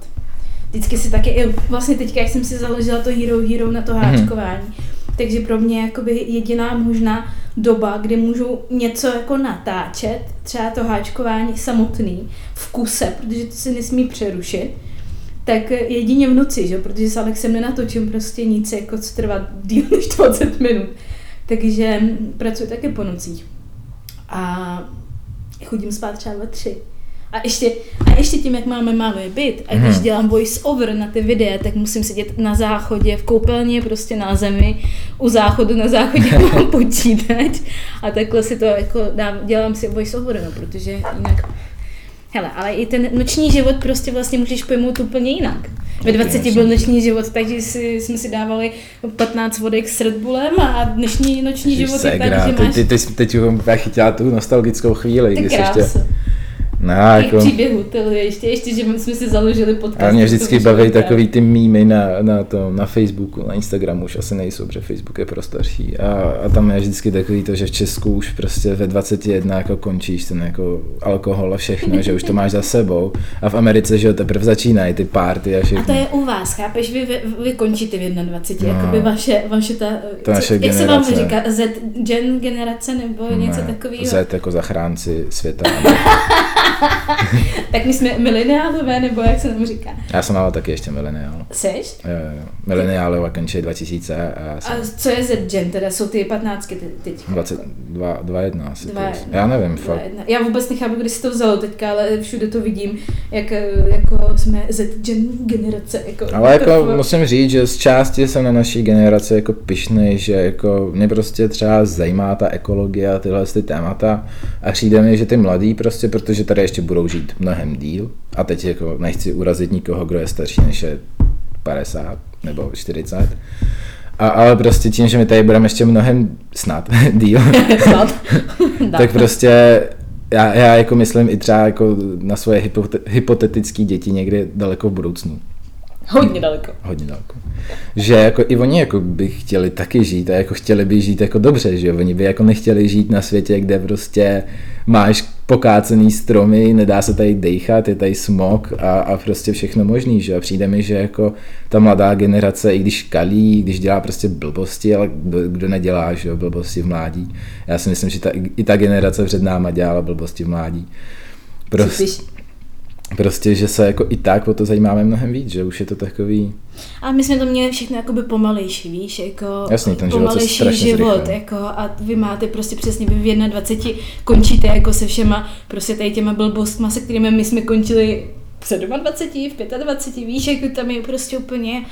Vždycky si taky, vlastně teďka, jak jsem si založila to Hero Hero na to mhm. háčkování, mm. takže pro mě jakoby jediná možná doba, kdy můžu něco jako natáčet, třeba to háčkování samotný, v kuse, protože to se nesmí přerušit, tak jedině v noci, že? protože s Alexem nenatočím prostě nic, jako co trvá díl než 20 minut. Takže pracuji také po nocích. A chodím spát třeba ve tři. A ještě, a ještě tím, jak máme malý byt, a když hmm. dělám voice over na ty videa, tak musím sedět na záchodě, v koupelně, prostě na zemi, u záchodu, na záchodě mám počítač a takhle si to jako dám, dělám si voice over, no, protože jinak Hele, ale i ten noční život prostě vlastně můžeš pojmout úplně jinak. Ve 20 byl noční život, takže si, jsme si dávali 15 vodek s Red Bullem a dnešní noční život je tak, že máš... Ty, ty, ty, teď teď chytila tu nostalgickou chvíli. Ty krás. Ještě, No, Těch jako, příběhů, to je ještě, ještě, že jsme si založili podcast. a mě vždycky baví takový ty mýmy na, na, to, na Facebooku, na Instagramu už asi nejsou, protože Facebook je pro starší. A, a tam je vždycky takový to, že v Česku už prostě ve 21 jako končíš ten jako alkohol a všechno, že už to máš za sebou. A v Americe, že jo, teprve začínají ty party a A všechno. to je u vás, chápeš? Vy, vy, vy končíte v 21, No. jakoby vaše, vaše ta, To naše jak se vám generace. říká, Z gen generace nebo něco Ne, takového? Z jako zachránci světa. Tak my jsme mileniálové, nebo jak se nám říká? Já jsem ale taky ještě mileniál. Seš? Jo, jo, jo. Mileniálové končí 2000 a já A jsem co je Z gen, teda jsou ty 15 te- teď? 22, 21 asi. Dva- plus. Já nevím, dva fakt. jedna. Já vůbec nechápu, kdy si to vzalo teďka, ale všude to vidím, jak eh, jako jsme Z gen generace. Jako, Ale jako to- musím říct, že z části jsem na naší generaci jako pišnej, že jako mě prostě třeba zajímá ta ekologie a tyhle ty témata a přijde mi, že ty mladí prostě, protože tady ještě budou žít mnohem díl a teď jako nechci urazit nikoho, kdo je starší než je 50 nebo 40, a, ale prostě tím, že my tady budeme ještě mnohem snad díl, tak prostě já, já jako myslím i třeba jako na svoje hypote- hypotetické děti někdy daleko v budoucnu. Hodně daleko. Hodně daleko. Že jako i oni jako by chtěli taky žít a jako chtěli by žít jako dobře, že jo? Oni by jako nechtěli žít na světě, kde prostě máš pokácený stromy, nedá se tady dejchat, je tady smog a, a prostě všechno možný, že jo? Přijde mi, že jako ta mladá generace, i když kalí, když dělá prostě blbosti, ale kdo, kdo nedělá, že jo, blbosti v mládí. Já si myslím, že ta, i ta generace před náma dělala blbosti v mládí. Prostě? Prostě, že se jako i tak o to zajímáme mnohem víc, že už je to takový, A my jsme to měli všechno jakoby pomalejší, víš, jako Jasný, ten život pomalejší život, jako a vy máte prostě přesně, vy v 21 končíte jako se všema prostě tady těma blbostma, se kterými my jsme končili v 27, v 25, víš, jako tam je prostě úplně,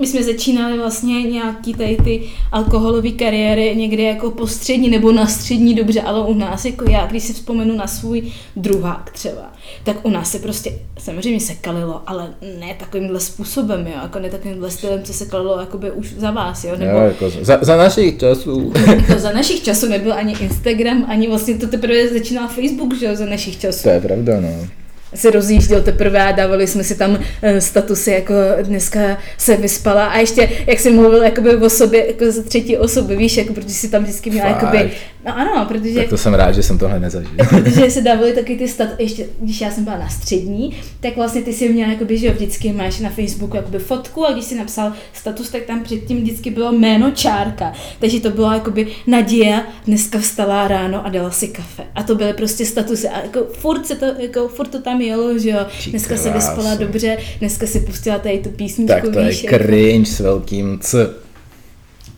my jsme začínali vlastně nějaký tady ty alkoholové kariéry někde jako po střední nebo na střední dobře, ale u nás, jako já, když si vzpomenu na svůj druhák třeba, tak u nás se prostě, samozřejmě se kalilo, ale ne takovýmhle způsobem, jo, jako ne takovýmhle stylem, co se kalilo jakoby už za vás, jo, nebo Jo, jako za, za našich časů. jako za našich časů nebyl ani Instagram, ani vlastně to teprve začínal Facebook, že jo, za našich časů To je pravda, no. Se rozjížděl teprve a dávali jsme si tam eh, statusy, jako dneska se vyspala a ještě, jak jsi mluvil jakoby o sobě, jako ze třetí osoby, víš, jako protože si tam vždycky měla Fakt? jakoby, no ano, protože Tak to jsem rád, že jsem tohle nezažil. protože se dávali taky ty stat, ještě když já jsem byla na střední, tak vlastně ty si měla, jakoby, že jo, vždycky máš na Facebooku jakoby fotku a když si napsal status, tak tam předtím vždycky bylo jméno čárka. Takže to bylo jakoby Nadia dneska vstala ráno a dala si kafe. A to byly prostě statusy a jako furt, se to, jako furt to tam jelo, že jo, dneska se vyspala dobře, dneska si pustila tady tu písničku, Tak to je víš, jako. cringe s velkým C.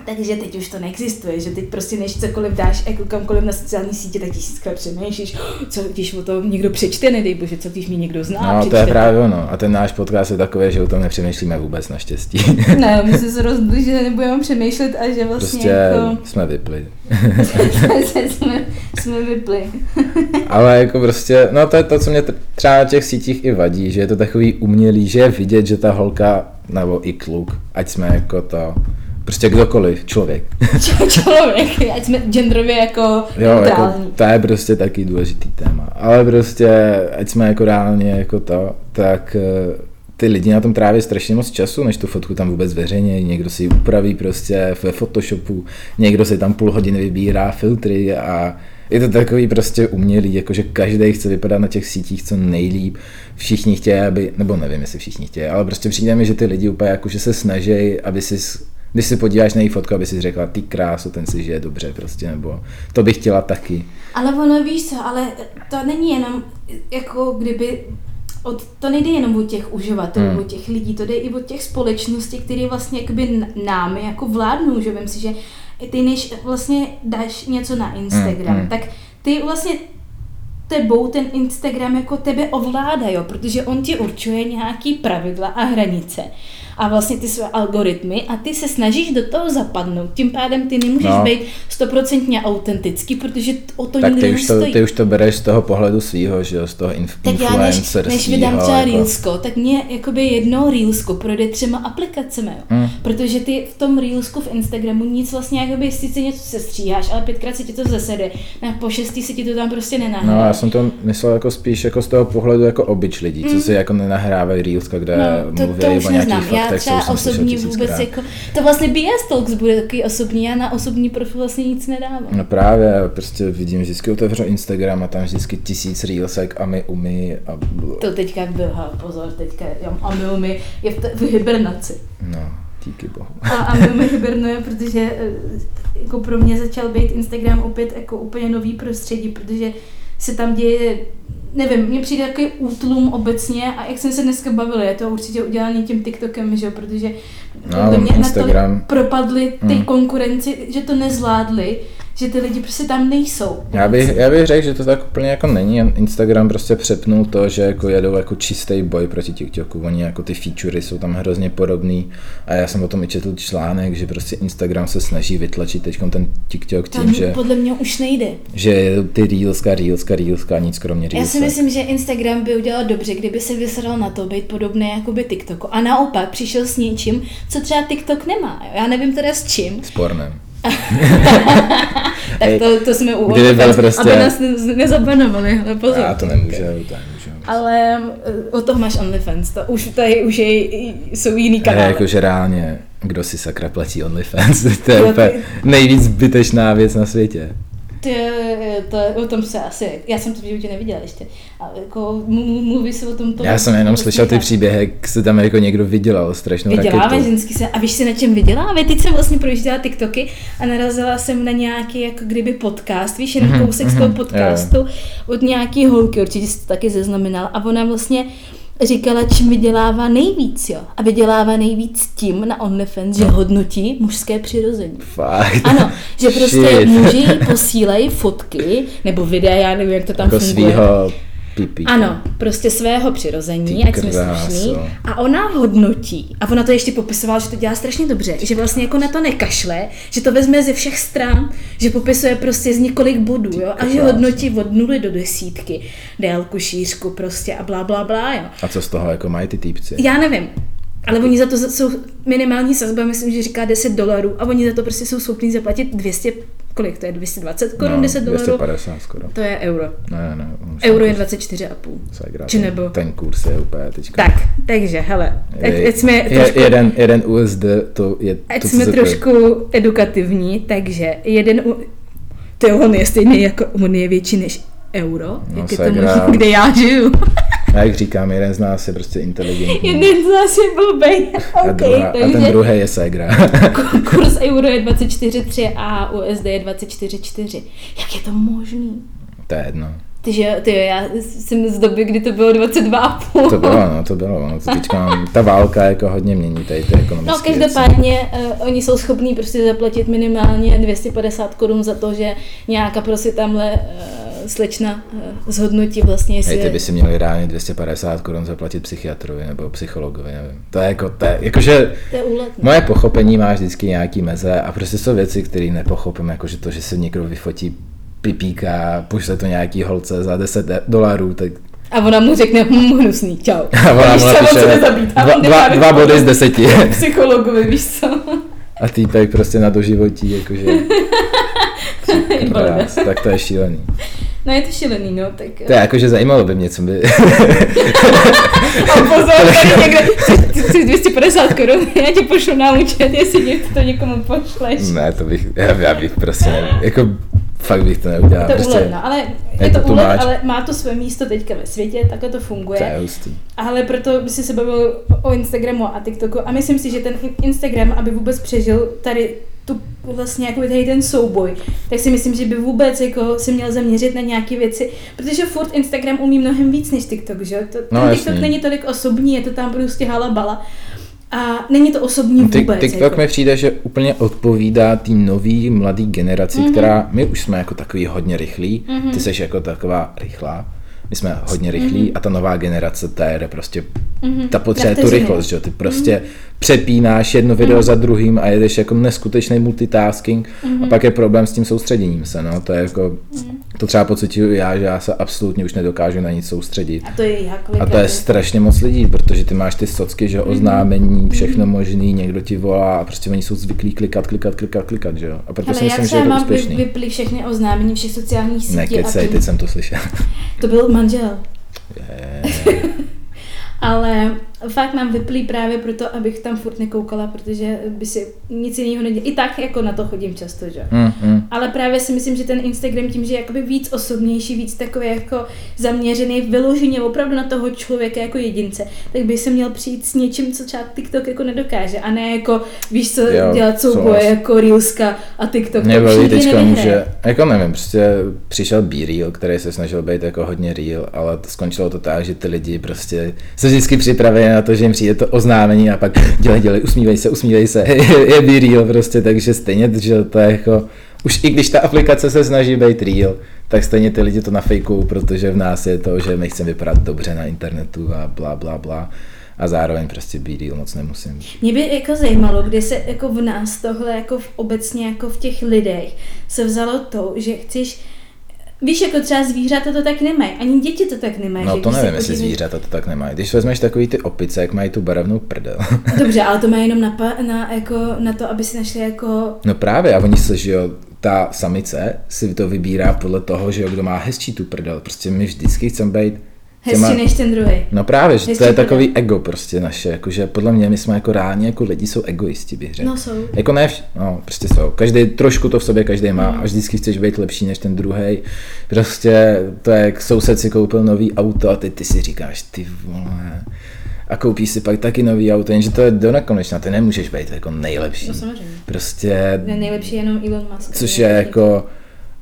Takže teď už to neexistuje, že teď prostě než cokoliv dáš jako kamkoliv na sociální sítě, tak tisíckrát přemýšlíš, co když o tom někdo přečte, nedej bože, co když mě někdo zná, No, to přečte. je právě ono. A ten náš podcast je takový, že o tom nepřemýšlíme vůbec naštěstí. Ne, my jsme se rozhodli, že nebudeme přemýšlet a že vlastně Prostě jako jsme vypli. jsme, jsme vypli. Ale jako prostě, no to je to, co mě třeba na těch sítích i vadí, že je to takový umělý, že je vidět, že ta holka, nebo i kluk, ať jsme jako to, prostě kdokoliv, člověk. Člověk, ať jsme genderově jako Jo, jako, neutrální. to je prostě taky důležitý téma. Ale prostě, ať jsme jako reálně jako to, tak eh, ty lidi na tom tráví strašně moc času, než tu fotku tam vůbec veřejně, někdo si ji upraví prostě ve Photoshopu, někdo si tam půl hodiny vybírá filtry a je to takový prostě umělý, jakože každý chce vypadat na těch sítích co nejlíp, všichni chtějí, aby, nebo nevím, jestli všichni chtějí, ale prostě přijde mi, že ty lidi úplně jakože se snaží, aby si když si podíváš na její fotku, aby si řekla, ty krásu, ten si žije dobře prostě, nebo to bych chtěla taky. Ale ono víš co, ale to není jenom jako kdyby od, to nejde jenom o těch uživatelů, Hmm. o těch lidí, to jde i o těch společností, které vlastně jakoby námi jako vládnou, že vím si, že ty než vlastně dáš něco na Instagram, hmm. hmm. tak ty vlastně tebou ten Instagram jako tebe ovládá, jo, protože on ti určuje nějaký pravidla a hranice. A vlastně ty své algoritmy a ty se snažíš do toho zapadnout. Tím pádem ty nemůžeš No. být stoprocentně autentický, protože o to Tak nikdy ty už, to, ty už to bereš z toho pohledu svýho, že jo, z toho inf- tak já než, než vydám svýho, třeba jako- Reelsko, tak mě jakoby jednou Reelsko projde třema aplikacemi, jo. Hmm. Protože ty v tom Reelsku v Instagramu nic vlastně, jakoby sice něco se stříháš, ale pětkrát se ti to zasede, na po šestý se ti to tam prostě nenahraje. No, já jsem to myslel jako spíš jako z toho pohledu jako obyč lidí, co si jako nenahrávají reelska, kde Mm. No, to, mluví to o nějakých. Já co třeba osobní vůbec tisíckrát. jako, to vlastně BS Talks bude takový osobní, já na osobní profil vlastně nic nedávám. No právě, já prostě vidím, vždycky otevřu Instagram a tam vždycky tisíc reelsek a my umí a bl- To teďka byl, ha, pozor, teďka, jo, Amil mi je v, te, v hibernaci. no, díky bohu. A Amil mi hibernuje, protože eh, jako pro mě začal být Instagram opět jako úplně nový prostředí, protože se tam děje, nevím, mně přijde takový útlum obecně a jak jsme se dneska bavili, je to určitě udělané tím TikTokem, že jo, protože No, mě Instagram- natolik propadli ty Hmm. konkurenci, že to nezvládli, že ty lidi prostě tam nejsou. Já bych, já bych řekl, že to tak úplně jako není. Instagram prostě přepnul to, že jako jedou jako čistý boj proti TikToku. Oni jako ty featurey jsou tam hrozně podobný. A já jsem o tom i četl článek, že prostě Instagram se snaží vytlačit teď ten TikTok tím, Tam že, podle mě už nejde. že ty reelska, reelska, reelska, nic kromě Já si myslím, že Instagram by udělal dobře, kdyby se vysral na to být podobný jako by TikToku. A naopak přišel s něčím, co třeba TikTok nemá. Já nevím teda s čím. Sporném. Tak to, to jsme u kdyby byl OnlyFans, prostě- aby nás ne- nezabanovali, ale pozor. Já to nemůžu, to nemůžu. Ale eh, od toho máš OnlyFans, to už tady už je, jsou jiný Ale kanály. jakože reálně, kdo si sakra platí OnlyFans, to je úplně nejvíc zbytečná věc na světě. Ty, to, o tom se asi, já jsem to v životě neviděla ještě, ale jako mluví se o tom to. Já jsem jenom to slyšel ty příběhy, jak se tam jako někdo vydělal strašnou Vydělávají raketu. ženský se, a víš si na čem vydělávají? Teď jsem vlastně projížděla TikToky a narazila jsem na nějaký jako kdyby podcast, víš, jenom Mhm, kousek z mhm, toho podcastu od nějaký holky, určitě jsi to taky zaznamenal a ona vlastně říkala, čím vydělává nejvíc, jo. A vydělává nejvíc tím na OnlyFans, že hodnotí mužské přirození. Fakt. Ano, že prostě Shit. muži jí posílají fotky nebo videa, já nevím, jak to tam jako funguje. svýho pipí. Ano, prostě svého přirození, Ty ať jsme slušní. A ona hodnotí, a ona to ještě popisovala, že to dělá strašně dobře, že vlastně jako na to nekašle, že to vezme ze všech stran, že popisuje prostě z několik bodů, jo, a že hodnotí od nuly do desítky, délku, šířku prostě a blá, blá, blá, jo. A co z toho jako mají ty týpci? Já nevím, ale oni za to jsou minimální sazba, myslím, že říká 10 dolarů a oni za to prostě jsou schopní zaplatit 200, kolik to je, 220 korun, no, 10 dolarů? 250 skoro. To je euro. Ne, ne. Euro je ten kurz 24,5. se hrá, Či ten- nebo- Ten kurz je úplně teďka. Tak, takže, hele, ať, Je- ať jsme je, trošku, jeden, jeden USD, to je ať to, jsme trošku edukativní, takže jeden, u- to je on je stejný jako, on je větší než euro, No, jak je to možné, kde já žiju. A jak říkám, jeden z nás je prostě inteligentní. Jeden z nás je blbej, a, OK, druhá, a ten takže druhý je Segra. kurz euro je 24,3 a USD je 24,4. Jak je to možný? to je jedno. Takže ty, já jsem z doby, kdy to bylo 22,5. To bylo, no, to bylo. No, to teďka, ta válka jako hodně mění tady ty ekonomické No každopádně uh, oni jsou schopní prostě zaplatit minimálně 250 korun za to, že nějaká prostě tamhle uh, slečna uh, zhodnotí vlastně, jestli Hej, ty by si měli reálně 250 korun zaplatit psychiatrovi nebo psychologovi, nevím. To je jako, to je, jakože to je úlet. moje pochopení má vždycky nějaký meze a prostě jsou věci, které nepochopím, jakože to, že se někdo vyfotí pipíka, pošle to nějaký holce za 10 dolarů, tak A ona mu řekne, hm, hnusný, čau. a ona mu napíše dva, dva, dva body z deseti. Psychologovi, víš co? A týpek prostě na doživotí, jakože krás, tak to je šílený. No je to šílený, no, tak... To je jakože zajímalo by mě, co by... A pozor, tady někde, chceš 250 korun, já ti pošlu na účet, jestli to někomu pošleš. ne, to bych, já, já bych prostě, ne, jako fakt bych to neudělal. To je prostě, úlet, no, ale je, je to, to tlumáč. ale má to své místo teďka ve světě, takhle to funguje. to je hustý. Ale proto by si se bavil o Instagramu a TikToku a myslím si, že ten in- Instagram, aby vůbec přežil tady tu vlastně jako tady ten souboj, tak si myslím, že by vůbec jako se měl zaměřit na nějaké věci, protože furt Instagram umí mnohem víc než TikTok, že? To, No, ten jasný. TikTok není tolik osobní, je to tam prostě halabala a není to osobní vůbec. TikTok jako. mi přijde, že úplně odpovídá té nový mladý generaci, Mhm. mm-hmm. která, my už jsme jako takový hodně rychlí, Mhm. ty jsi jako taková rychlá, my jsme hodně rychlí Mhm. a ta nová generace, ta jede prostě, ta Na potřebuje tu. Mhm. rychlost, že jo, ty prostě přepínáš jedno video za druhým a jedeš jako neskutečný multitasking Mhm. a pak je problém s tím soustředěním se, no, to je jako, to třeba pocituju já, že já se absolutně už nedokážu na nic soustředit. A to je jak A to je strašně moc lidí, protože ty máš ty socky, že Mhm. oznámení, všechno možný, někdo ti volá a prostě oni jsou zvyklí klikat, klikat, klikat, klikat, že jo. A proto si Ale já myslím, že je to mám úspěšný. vyply všechny oznámení všech sociálních sítí. Nekecej, teď jsem to slyšel. to byl manžel. Je. Ale fakt mám vyplý právě proto, abych tam furt nekoukala, protože by si nic jiného nedělala. I tak jako na to chodím často, že? Mm, mm. Ale právě si myslím, že ten Instagram tím, že je jakoby víc osobnější, víc takový jako zaměřený vyloženě opravdu na toho člověka jako jedince, tak by se měl přijít s něčím, co třeba TikTok jako nedokáže. A ne jako, víš co, Jo, dělat souboje souhlas. jako Reelska a TikTok. Mě baví teďka, že, jako nevím, prostě přišel B-Reel, který se snažil být jako hodně real, ale skončilo to tak, že ty lidi prostě se vždycky připraví na to, že jim přijde to oznámení a pak dělej, dělej, usmívej se, usmívej se, je, je B-Reel prostě, takže stejně, že to je jako, už i když ta aplikace se snaží být real, tak stejně ty lidi to nafejkují, protože v nás je to, že my chceme vypadat dobře na internetu a bla, bla, bla. A zároveň prostě B-Reel moc nemusím. Mě by jako zajímalo, kdy se jako v nás tohle jako v, obecně jako v těch lidech se vzalo to, že chceš Víš, jako třeba zvířata to tak nemají, ani děti to tak nemají. No že to když nevím, jestli zvířata to tak nemají. Když vezmeš takový ty opice, jak mají tu barevnou prdel. Dobře, ale to má jenom na, na, jako, na to, aby si našli jako... No právě, a oni se, že jo, ta samice si to vybírá podle toho, že jo, kdo má hezčí tu prdel. Prostě my vždycky chceme být Hezčí než ten druhý. No právě, že to je prdel. takový ego prostě naše, jakože podle mě my jsme jako reálně jako lidi jsou egoisti, bych řekl. No jsou. Jako ne, no prostě jsou. Každý trošku to v sobě každý má Mm. a vždycky chceš být lepší než ten druhý. Prostě to je, jak soused si koupil nový auto a ty, ty si říkáš, ty vole. A koupíš si pak taky nový auto, jenže to je do nekonečna, ty nemůžeš být jako nejlepší. No samozřejmě. Prostě Ne, nejlepší je jenom Elon Musk. Což je jako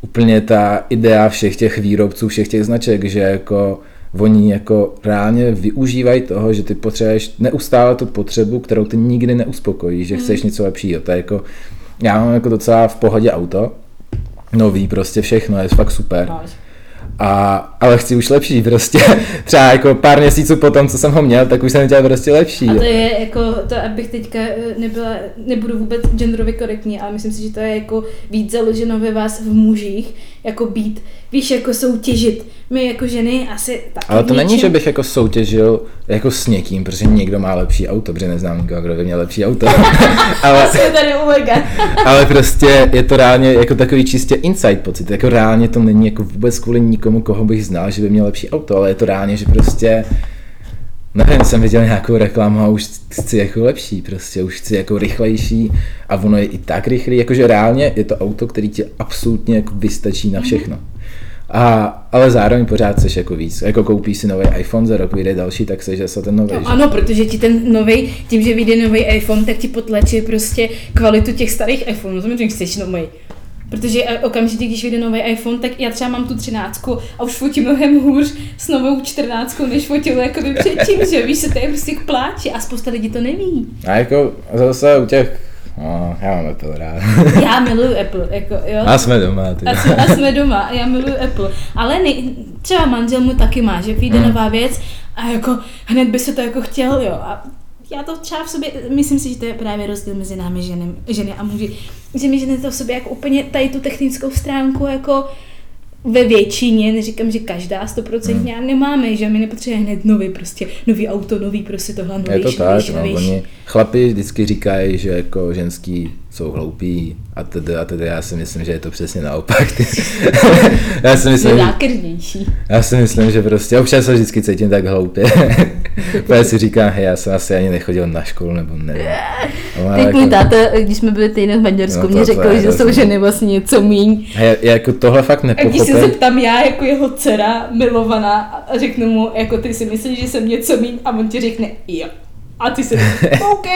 úplně ta idea všech těch výrobců, všech těch značek, že jako oni jako reálně využívají toho, že ty potřebuješ neustále tu potřebu, kterou ty nikdy neuspokojíš, že chceš něco lepšího. To je jako, já mám jako docela v pohodě auto, nový prostě všechno, je fakt super. Máš. A, ale chci už lepší prostě. Třeba jako pár měsíců potom, co jsem ho měl, tak už jsem chtěl prostě lepší. A to je jako, to abych teďka eh, nebyla, nebudu vůbec genderově korektní, ale myslím si, že to je jako víc založeno ve vás v mužích, jako být, víš, jako soutěžit. My jako ženy asi taky Ale to není, že bych jako soutěžil jako s někým, protože někdo má lepší auto, protože neznám nikoho, kdo by měl lepší auto. ale, Jsme tady u Mega. ale prostě je to reálně jako takový čistě inside pocit. Jako reálně to není jako vůbec kvůli nikomu, koho bych znal, že by měl lepší auto, ale je to reálně, že prostě Nevím, jsem viděl nějakou reklamu a už chci jako lepší, prostě už chci jako rychlejší a ono je i tak rychlý, jakože reálně je to auto, který tě absolutně jako vystačí na všechno. A, ale zároveň pořád seš jako víc, jako koupíš si nový iPhone, za rok vyjde další, tak seš zase ten nový. No, ano, protože ti ten nový, tím, že vyjde nový iPhone, tak ti potlačí prostě kvalitu těch starých iPhoneů. Samozřejmě chceš nový. Protože eh, okamžitě, když vyjde nový iPhone, tak já třeba mám tu třináctku a už fotím mnohem hůř s novou čtrnáctkou, než fotil jako předtím, že víš, se to je prostě k pláči a spousta lidí to neví. A jako zase u těch, no, já mám Apple rád. Já miluju Apple, jako jo. A jsme doma, ty. A jsme, a jsme doma já miluju Apple. Ale ne, třeba manžel mu taky má, že vyjde Hmm. nová věc a jako hned by se to jako chtěl, jo. A já to třeba v sobě, myslím si, že to je právě rozdíl mezi námi ženy, ženy a muži. Že my ženy to v sobě jako úplně tady tu technickou stránku jako ve většině, neříkám, že každá stoprocentně hmm. nemáme, že my nepotřebujeme hned nový prostě, nový auto, nový prostě tohle, Je novější, to tak, novější, no, novější. chlapi vždycky říkají, že jako ženský jsou hloupí a tedy a tedy já si myslím, že je to přesně naopak. Já si myslím, že, já si myslím, že prostě občas se vždycky cítím tak hloupě. Protože si říkám, hej, já jsem asi ani nechodil na školu, nebo nevím. Ale Teď jako- můj táta, když jsme byli týden v Maďarsku, No mě řekl, že jsou ženy vlastně něco míň. Hej, já jako tohle fakt A když se zeptám já jako jeho dcera, milovaná, a řeknu mu, jako ty si myslíš, že jsem něco míň, a on ti řekne jo. A ty si OK.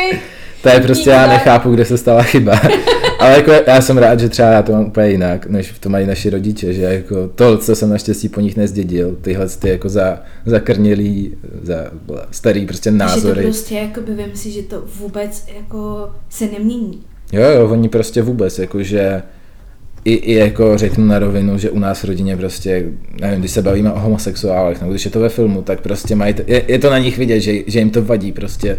To je prostě, já nechápu, kde se stala chyba. Ale jako já jsem rád, že třeba já to mám úplně jinak, než to mají naši rodiče, že jako to, co jsem naštěstí po nich nezdědil, tyhle ty jako za, zakrnělý, za starý prostě Že to názory. prostě, jako by vím si, že to vůbec jako se nemění. Jo, jo, oni prostě vůbec, jakože i, i jako řeknu na rovinu, že u nás v rodině prostě, nevím, když se bavíme o homosexuálech, nebo když je to ve filmu, tak prostě mají, to, je, je, to na nich vidět, že, že jim to vadí prostě.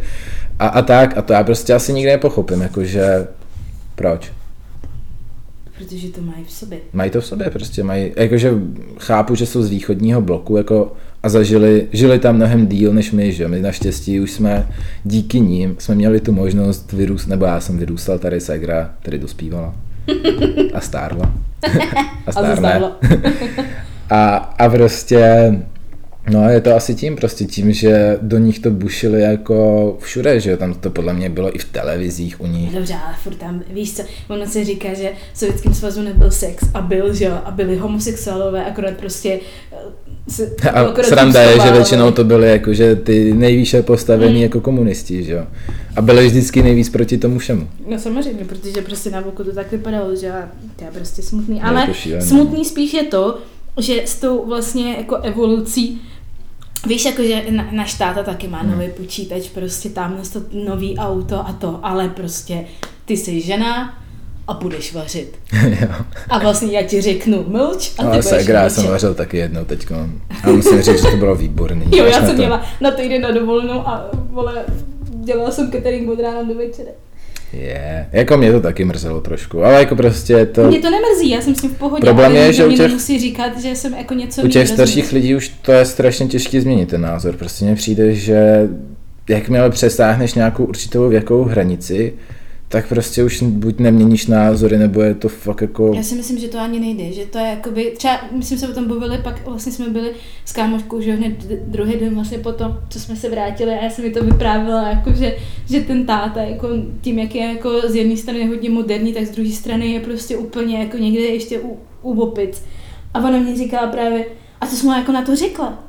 A, a tak, a to já prostě asi nikdy nepochopím, jakože proč. Protože to mají v sobě. Mají to v sobě, prostě mají, jakože chápu, že jsou z východního bloku, jako a zažili, žili tam mnohem díl než my, že my naštěstí už jsme díky ním jsme měli tu možnost vyrůst, nebo já jsem vyrůstal, tady Segra, tady dospívala a stárla. A stárne. a, a prostě No je to asi tím, prostě tím, že do nich to bušili jako všude, že jo, tam to podle mě bylo i v televizích u nich. Dobře, ale furt tam, víš co, ono se říká, že v Sovětském svazu nebyl sex a byl, že jo, a byli homosexuálové, akorát prostě eh, se, A akorát sranda je, že většinou to byly jakože ty nejvýše postavení Mm. jako komunisti, že jo. A byli vždycky nejvíc proti tomu všemu. No samozřejmě, protože prostě na boku to tak vypadalo, že a to je prostě smutný. Je Ale to šílený. smutný spíš je to, že s tou vlastně jako evolucí Víš, jako, že na, náš táta taky má Hmm. nový počítač, prostě tam to nový auto a to, ale prostě ty jsi žena a budeš vařit. A vlastně já ti řeknu mlč a ty Ale budeš Segra já jsem vařil taky jednou teďko. A musím říct, že to bylo výborný. Jo, já jsem to- měla na týden na dovolenou a vole, dělala jsem catering od rána do večera. Je, jako mě to taky mrzelo trošku, ale jako prostě to... Mě to nemrzí, já jsem s tím v pohodě, Problém ale je, že u mě těch- nemusí říkat, že jsem jako něco U těch starších lidí už to je strašně těžké změnit ten názor. Prostě mně přijde, že jakmile přesáhneš nějakou určitou věkovou hranici, tak prostě už buď neměníš názory, nebo je to fakt jako... Já si myslím, že to ani nejde, že to je jakoby, třeba, my jsme se o tom bavili, pak vlastně jsme byli s kámoškou, že hned druhý den vlastně potom, co jsme se vrátili a já jsem mi to vyprávěla, jako že, že ten táta, jako tím, jak je jako z jedné strany hodně moderní, tak z druhé strany je prostě úplně jako někde ještě u, u opic. A ona mě říkala právě, a co jsem mu jako na to řekla?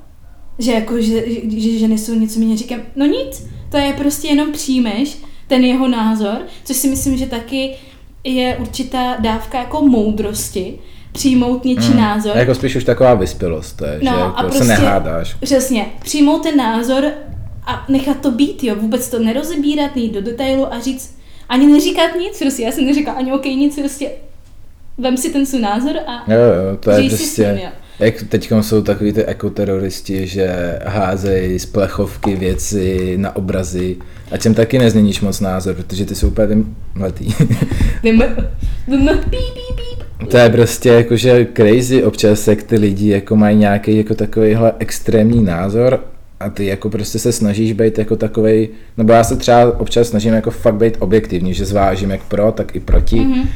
Že jako, že, že, že ženy jsou něco méně říkám, no nic, to je prostě jenom přijmeš ten jeho názor, což si myslím, že taky je určitá dávka jako moudrosti, přijmout něčí Mm, názor. Jako spíš už taková vyspělost, to je, No, že a jako prostě- se nehádáš. Přesně, přijmout ten názor a nechat to být, jo, vůbec to nerozebírat, nejít do detailu a říct, ani neříkat nic, prostě já jsem neříkala ani OK, nic, prostě vem si ten svůj názor a Jo, jo, to je žij si s prostě... tím, jo. Jak teď jsou takový ty ekoteroristi, že házejí z plechovky věci na obrazy a těm taky nezměníš moc názor, protože ty jsou úplně vymletý. To je prostě jakože crazy občas, jak ty lidi jako mají nějaký jako takovýhle extrémní názor a ty jako prostě se snažíš být jako takovej, nebo já se třeba občas snažím jako fakt být objektivní, že zvážím jak pro, tak i proti, Mhm. mm-hmm.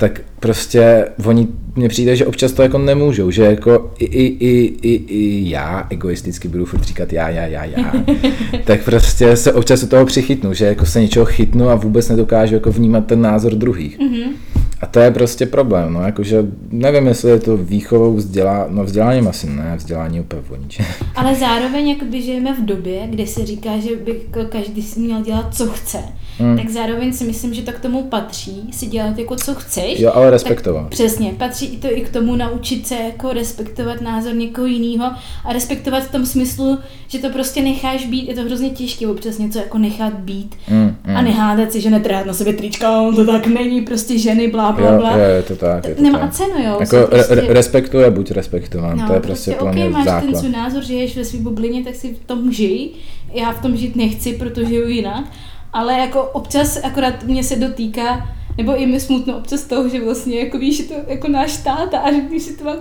Tak prostě oni, mně přijde, že občas to jako nemůžou, že jako i, i, i, i, i já egoisticky budu furt říkat já, já, já, já, tak prostě se občas u toho přichytnu, že jako se něčeho chytnu a vůbec nedokážu jako vnímat ten názor druhých. Mhm. A to je prostě problém, no, jakože nevím, jestli je to výchovou vzdělá, no vzděláním asi ne, vzdělání úplně o ničem. Ale zároveň jakoby žijeme v době, kdy se říká, že by jako každý si měl dělat, co chce. Hmm. Tak zároveň si myslím, že to k tomu patří, si dělat jako co chceš. Jo, ale respektovat. Tak přesně, patří i to i k tomu naučit se jako respektovat názor někoho jiného a respektovat v tom smyslu, že to prostě necháš být, je to hrozně těžké občas něco jako nechat být Mm, mm. a nehádat si, že netrhat na sobě trička, to tak není, prostě ženy, blá, blá, Jo, blá. jo, je to tak, je to Nemá tak. cenu, jo. Jako prostě... re- respektuje, buď respektován, No, to je prostě pro mě OK, máš ten základ. svůj názor, že ješ ve své bublině, tak si v tom žij. Já v tom žít nechci, protože žiju jinak. Ale jako občas akorát mě se dotýká, nebo i mi smutno občas toho, že vlastně jako víš, že to jako náš táta a řekneš si to má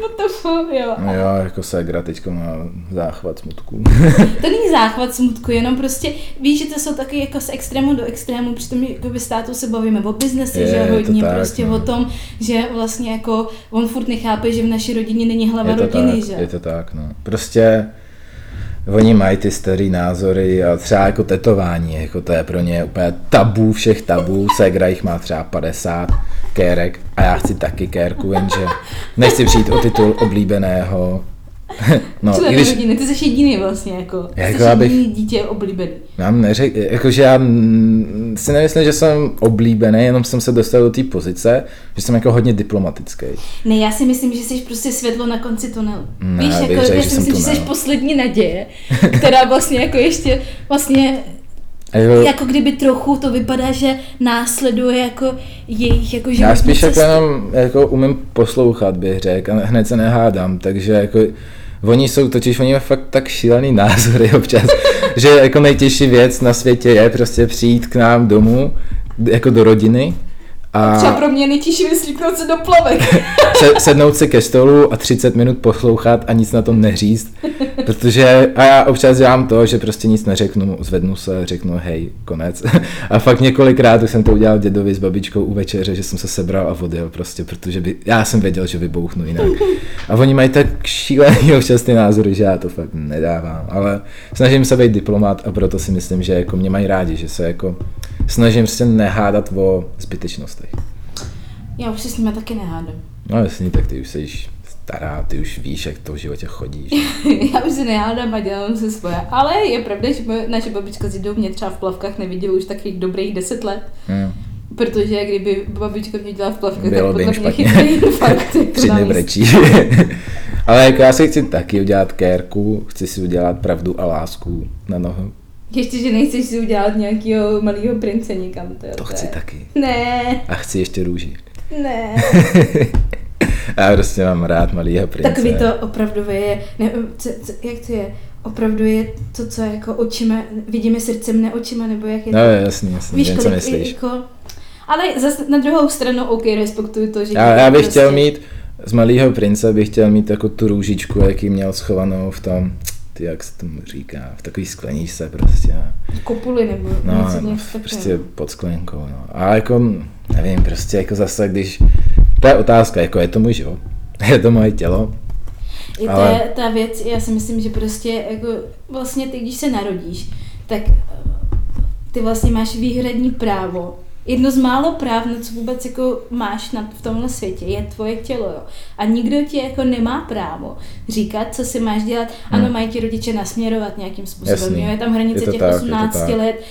what the fuck, jo. No jo, jako Segra teďko má záchvat smutku. To není záchvat smutku, jenom prostě víš, že to jsou taky jako z extrému do extrému, přitom jako by státu se bavíme o biznesi, Je, že hodně, tak, prostě no. o tom, že vlastně jako on furt nechápe, že v naší rodině není hlava je to rodiny, tak, že? je to tak, no. Prostě oni mají ty starý názory a třeba jako tetování, jako to je pro ně úplně tabu všech tabů, Segra jich má třeba 50 kérek a já chci taky kérku, jenže nechci přijít o titul oblíbeného. No, i když, rodiny, ty jsi jediný vlastně, jako, Jako jsi abych- jediný dítě oblíbený. Já neřek, jakože já si nemyslím, že jsem oblíbený, jenom jsem se dostal do té pozice, že jsem jako hodně diplomatický. Ne, já si myslím, že jsi prostě světlo na konci tunelu. Ne, Víš, jako, řekl, já si myslím, že jsi tunel. poslední naděje, která vlastně jako ještě vlastně Jako, Jako kdyby trochu to vypadá, že následuje jako jejich jako já životní spíš jako jenom jako umím poslouchat, bych řekl, a hned se nehádám, takže jako Oni jsou totiž, oni mají fakt tak šílený názory občas, že jako nejtěžší věc na světě je prostě přijít k nám domů, jako do rodiny Třeba a pro mě nejtěžší vyslíknout se do plavek. se, sednout si ke stolu a 30 minut poslouchat a nic na tom neříct, protože a já občas dělám to, že prostě nic neřeknu, zvednu se, řeknu hej, konec. A fakt několikrát už jsem to udělal dědovi s babičkou u večeře, že jsem se sebral a odjel prostě, protože by, já jsem věděl, že vybouchnu jinak. A oni mají tak šílený občas ty názory, že já to fakt nedávám, ale snažím se být diplomat a proto si myslím, že jako mě mají rádi, že se jako snažím se nehádat o zbytečnostech. Já už se s nimi taky nehádám. No jasně, tak ty už jsi stará, ty už víš, jak to v životě chodí. že? Já už se nehádám a dělám se svoje. Ale je pravda, že moje, naše babička s dědou mě třeba v plavkách neviděla už takových dobrých deset let. Hmm. Protože kdyby babička mě dělala v plavkách, Bylo tak by podle mě chytrý infarkt. jako Tři dny brečí. Ale jako já si chci taky udělat kérku, chci si udělat pravdu a lásku na nohu. Ještě, že nechceš si udělat nějakého malého prince někam. To, To chci taky. Ne, A chci ještě růži. ne. Já prostě mám rád malýho prince. Takový to opravdu je, ne, co, co, jak to je, opravdu je to, co jako očima, vidíme srdcem, ne očima, nebo jak je No to. jasný, jasný, Víš, vím, co myslíš. jako, ale zase na druhou stranu, OK, respektuju to, že... Já, já bych prostě- chtěl mít, z malého prince bych chtěl mít jako tu růžičku, jaký měl schovanou v tom, ty jak se tomu říká, v takový skleničce prostě. Kopuly nebo No, něco, no prostě pod sklenkou, no. A jako, nevím, prostě jako zase, když, to je otázka, jako je to můj život, je to moje tělo, I to ale- je ta věc, já si myslím, že prostě jako vlastně ty, když se narodíš, tak eh, ty vlastně máš výhradní právo. Jedno z málo práv, na co vůbec jako máš na, v tomhle světě, je tvoje tělo. Jo. A nikdo ti jako nemá právo říkat, co si máš dělat. Ano, Hmm. mají ti rodiče nasměrovat nějakým způsobem. Jasný. Jo. Je tam hranice Je těch tak, je to 18 tak. let.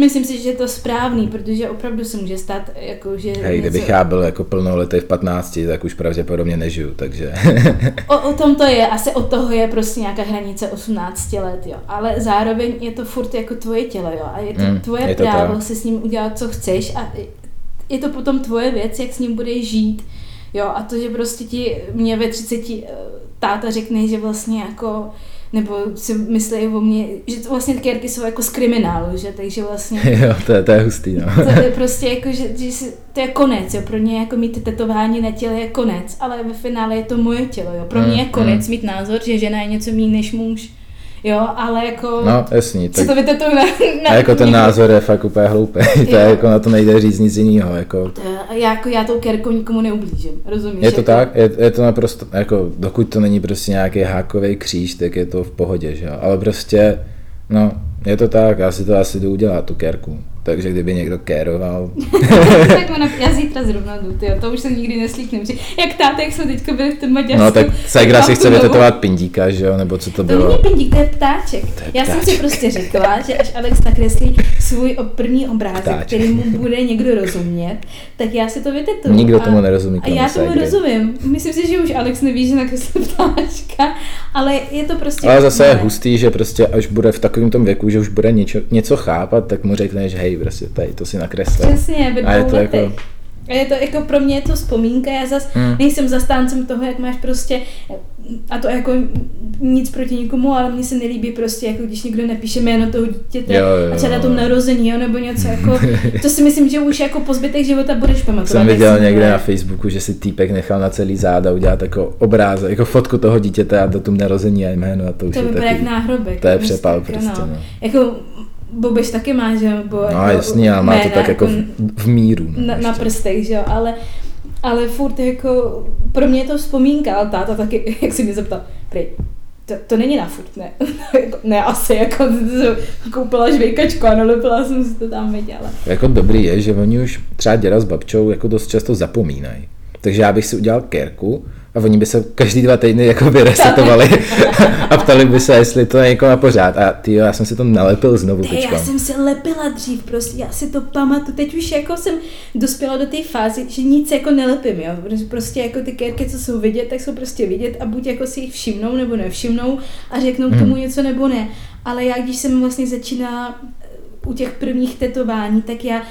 Myslím si, že je to správný, protože opravdu se může stát, jako, že hej, kdybych já byl jako plnoletý v 15, tak už pravděpodobně nežiju, takže O, o tom to je, asi od toho je prostě nějaká hranice 18 let, jo. Ale zároveň je to furt jako tvoje tělo, jo. A je to Mm, tvoje je to právo tak. si s ním udělat, co chceš a je to potom tvoje věc, jak s ním budeš žít. Jo, a to, že prostě ti mě ve 30 eh, táta řekne, že vlastně jako nebo si myslí o mě, že to vlastně kérky jsou jako z kriminálu, že, takže vlastně jo, to je, to je hustý, no. to je prostě jako, že, že si, to je konec, jo. Pro ně jako mít tetování na těle je konec, ale ve finále je to moje tělo, jo. Pro mě je Mm, konec mít názor, že žena je něco méně než muž, jo, ale jako... No, jasný, co tak, to vytetuju na, na a jako ten názor je fakt úplně hloupý, to je jako na to nejde říct nic jiného, jako To Já, jako, já tou kerkou nikomu neublížím, rozumíš? Je to jako, tak, je, je to naprosto, jako dokud to není prostě nějaký hákový kříž, tak je to v pohodě, že jo, ale prostě, no, je to tak, já si to asi jdu udělat, tu kérku, takže kdyby někdo kéroval, tak ona, já zítra zrovna jdu, tyjo, to už jsem nikdy neslíknu. protože Jak táta, jak jsme teďka byli v tom Maďarsku. no tak Segra mám si chce vytetovat pindíka, že jo, nebo co to To není bylo, pindík, to je ptáček. je Já jsem si ptáček. prostě řekla, že až Alex nakreslí svůj první obrázek, Ptáček. který mu bude někdo rozumět, tak já si to vytetuju. Nikdo tomu nerozumí, A já tomu rozumím. Myslím si, že už Alex neví, že nakreslil ptáčka, ale je to prostě... ale zase je hustý, že prostě až bude v takovém tom věku, že už bude něco, něco chápat, tak mu řekneš, hej, prostě tady to si nakreslil. Přesně, ve A je dvou to letech. jako- A je to jako pro mě je to vzpomínka, já zas Hmm. nejsem zastáncem toho, jak máš prostě, a to jako nic proti nikomu, ale mně se nelíbí prostě, jako když někdo napíše jméno toho dítěte Jo, jo, a třeba jo. datum narození, jo, nebo něco jako, to si myslím, že už jako po zbytek života budeš pamatovat. Jsem viděl někde na Facebooku, že si týpek nechal na celý záda udělat jako obrázek, jako fotku toho dítěte a datum narození a jméno a to už To je vypadá taky. jak náhrobek. To je prostě, přepal jako, prostě, no. Jako Bobeš taky má, že jo? Bo, No jako jasný, ale má to tak jako v, v míru. No, na, na ještě. prstech, že jo, ale, ale furt jako, pro mě je to vzpomínka, ale táta taky, jak si mě zeptal, prej, to, to není na furt, ne, Jako, ne asi, jako koupila žvejkačku a nalepila jsem si to tam viděla. Jako dobrý je, že oni už třeba děda s babčou jako dost často zapomínají. Takže já bych si udělal kérku a oni by se každý dva týdny jako by resetovali a ptali by se, jestli to je jako na pořád. A ty já jsem si to nalepil znovu Ty, teďka. já jsem se lepila dřív, prostě, já si to pamatuju, teď už jako jsem dospěla do té fázy, že nic jako nelepím, jo, prostě jako ty kérky, co jsou vidět, tak jsou prostě vidět a buď jako si jich všimnou nebo nevšimnou a řeknou k Mhm. tomu něco nebo ne. Ale já, když jsem vlastně začínala u těch prvních tetování, tak já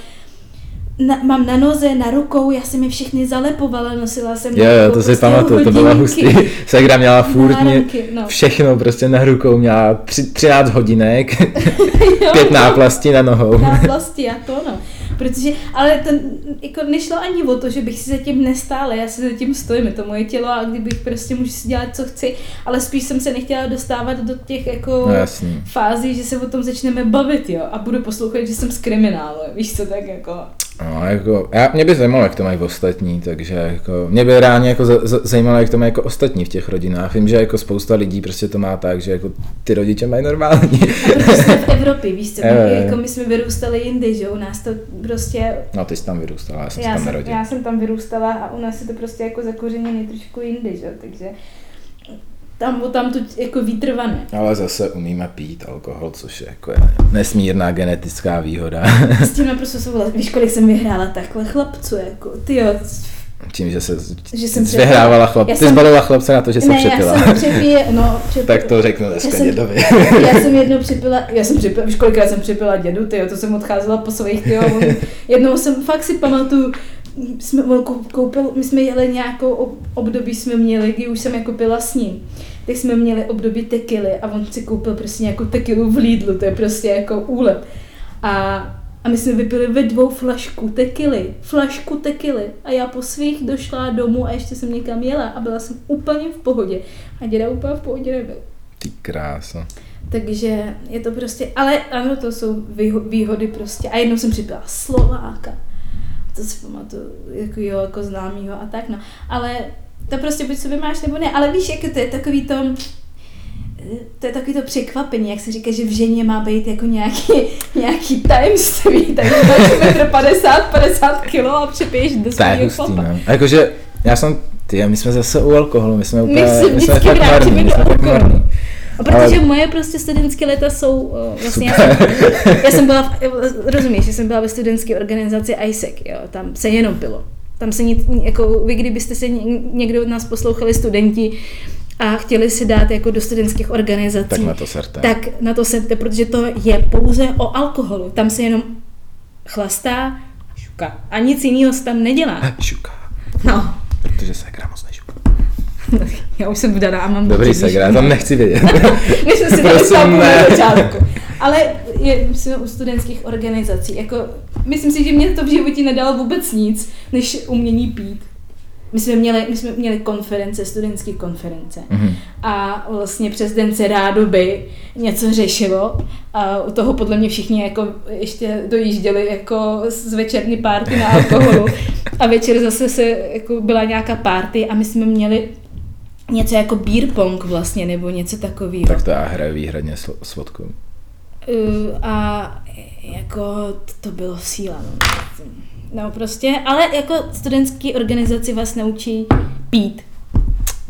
na, mám na noze, na rukou, já jsem je všechny zalepovala, nosila jsem Jo, jo, to si prostě pamatuju, to bylo hustý. Segra měla furt mě no. všechno prostě na rukou, měla tři, 13 hodinek, Jo, pět no. náplastí na nohou. na vlasti a to no. Protože, ale ten, jako nešlo ani o to, že bych si za tím nestála, já si za tím stojím, je to moje tělo a kdybych prostě můžu si dělat, co chci, ale spíš jsem se nechtěla dostávat do těch jako No jasný. fází, že se o tom začneme bavit, jo, a budu poslouchat, že jsem z kriminálu, víš co, tak jako, No, jako, já, mě by zajímalo, jak to mají ostatní, takže jako, mě by reálně jako za, za, zajímalo, jak to mají jako ostatní v těch rodinách. Vím, že jako spousta lidí prostě to má tak, že jako ty rodiče mají normální. jsme v Evropě, víš co, my, jo. jako my jsme vyrůstali jindy, že u nás to prostě No, ty jsi tam vyrůstala, já jsem se já tam jsem, já jsem tam vyrůstala a u nás je to prostě jako zakořeněné trošku jindy, že? takže tam, tam tu jako výtrvané. Ale zase umíme pít alkohol, což je jako nesmírná genetická výhoda. S tím naprosto souhlasím. Víš, kolik jsem vyhrála takhle chlapců, jako, ty jo. Tím, že se Že jsem jsi vyhrávala chlap. Já Ty jsem- zbalila chlapce na to, že ne, přepila. já jsem přepije, no, přepila. tak to řeknu dneska Já jsem- dědovi. Já jsem jednou připila, já jsem připila, víš kolikrát jsem připila dědu, tyjo, to jsem odcházela po svých, on, jednou jsem, fakt si pamatuju, jsme, on kou- koupil, my jsme jeli nějakou ob- období jsme měli, kdy už jsem jako pila s ním, tak jsme měli období tekily a on si koupil prostě nějakou tekilu v Lidlu, to je prostě jako úlet. A, a my jsme vypili ve dvou flašku tekily, flašku tekily a já po svých došla domů a ještě jsem někam jela a byla jsem úplně v pohodě a děda úplně v pohodě nebyl. Ty krása. Takže je to prostě, ale ano, to jsou výho- výhody prostě. A jednou jsem připila Slováka. To si pamatuju, jako jo, jako známýho a tak, no. Ale to prostě buď sobě máš nebo ne. Ale víš, jak to je takový to, to je takový to překvapení, jak se říká, že v ženě má být jako nějaký, nějaký tajemství, tak máš metr 50, 50 kilo a připiješ do svého chlapa. no. Jakože, já jsem, ty, my jsme zase u alkoholu, my jsme My úplně, my jsme vždycky fakt marní, my jsme fakt marní. A protože Ale- moje prostě studentské léta jsou, uh, vlastně já jsem, já jsem byla, v, rozumíš, že jsem byla ve studentské organizaci ISEC, jo, tam se jenom pilo. Tam se nic, jako vy, kdybyste se ně- někdo od nás poslouchali studenti a chtěli si dát jako do studentských organizací, Tak na to serte. tak na to sete, protože to je pouze o alkoholu. Tam se jenom chlastá a šuka. A nic jiného se tam nedělá. Šuka, No, protože se hra moc nešuka. já už jsem vdaná a mám Dobrý se hra, tam nechci vědět. My jsme si dali Prosím, tabu ne. na začátku. Ale je, jsme u studentských organizací. Jako, myslím si, že mě to v životě nedalo vůbec nic, než umění pít. My jsme měli, my jsme měli konference, studentské konference. Mhm. A vlastně přes den se rádoby něco řešilo. A u toho podle mě všichni jako ještě dojížděli jako z večerní párty na alkoholu. A večer zase se jako byla nějaká party a my jsme měli něco jako beer pong vlastně, nebo něco takového. Tak to já hraju výhradně s, s vodkou. Uh, a jako to bylo síla. No. No prostě, ale jako studentský organizaci vás naučí pít.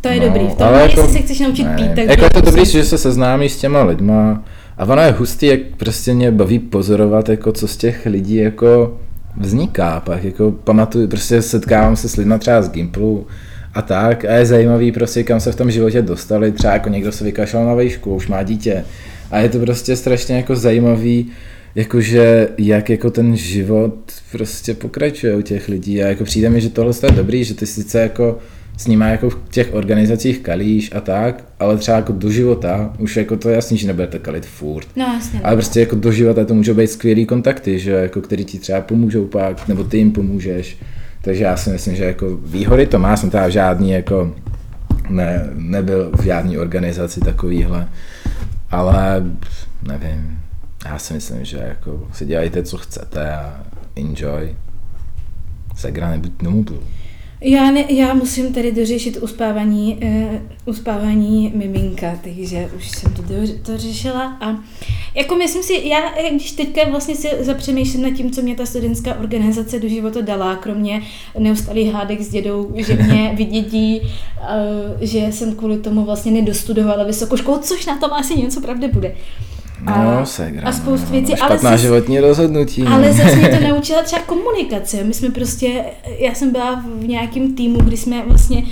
To je No, dobrý. V tom, ale jako- jestli se chceš naučit Ne, pít, tak jako je to dobrý, že se seznámí s těma lidma a ono je hustý, jak prostě mě baví pozorovat, jako co z těch lidí jako vzniká. Pak jako pamatuju, prostě setkávám se s lidma třeba z Gimplu a tak a je zajímavý prostě, kam se v tom životě dostali. Třeba jako někdo se vykašlal na vejšku, už má dítě. A je to prostě strašně jako zajímavý, jakože jak jako ten život prostě pokračuje u těch lidí a jako přijde mi, že tohle je dobrý, že ty sice jako s nimi jako v těch organizacích kalíš a tak, ale třeba jako do života, už jako to je jasný, že nebudete kalit furt. No jasně. Ale prostě jako do života to můžou být skvělý kontakty, že jako který ti třeba pomůžou pak, nebo ty jim pomůžeš. Takže já si myslím, že jako výhody to má, jsem teda v žádný jako ne, nebyl v žádné organizaci takovýhle, ale nevím, já si myslím, že jako si dělejte, co chcete a enjoy. Segra nebuď nomublu. Já, ne, já musím tady dořešit uspávání, uh, uspávání miminka, takže už jsem to, do, to řešila a jako myslím si, já eh, když teďka vlastně si zapřemýšlím nad tím, co mě ta studentská organizace do života dala, kromě neustálých hádek s dědou, že mě vydědí, uh, že jsem kvůli tomu vlastně nedostudovala vysokou školu, což na tom asi něco pravdy bude. No, segra. a spoustu no, věcí, ale Špatná zas- životní rozhodnutí. no. ale zase mě to naučila třeba komunikace. My jsme prostě, já jsem byla v nějakém týmu, kdy jsme vlastně,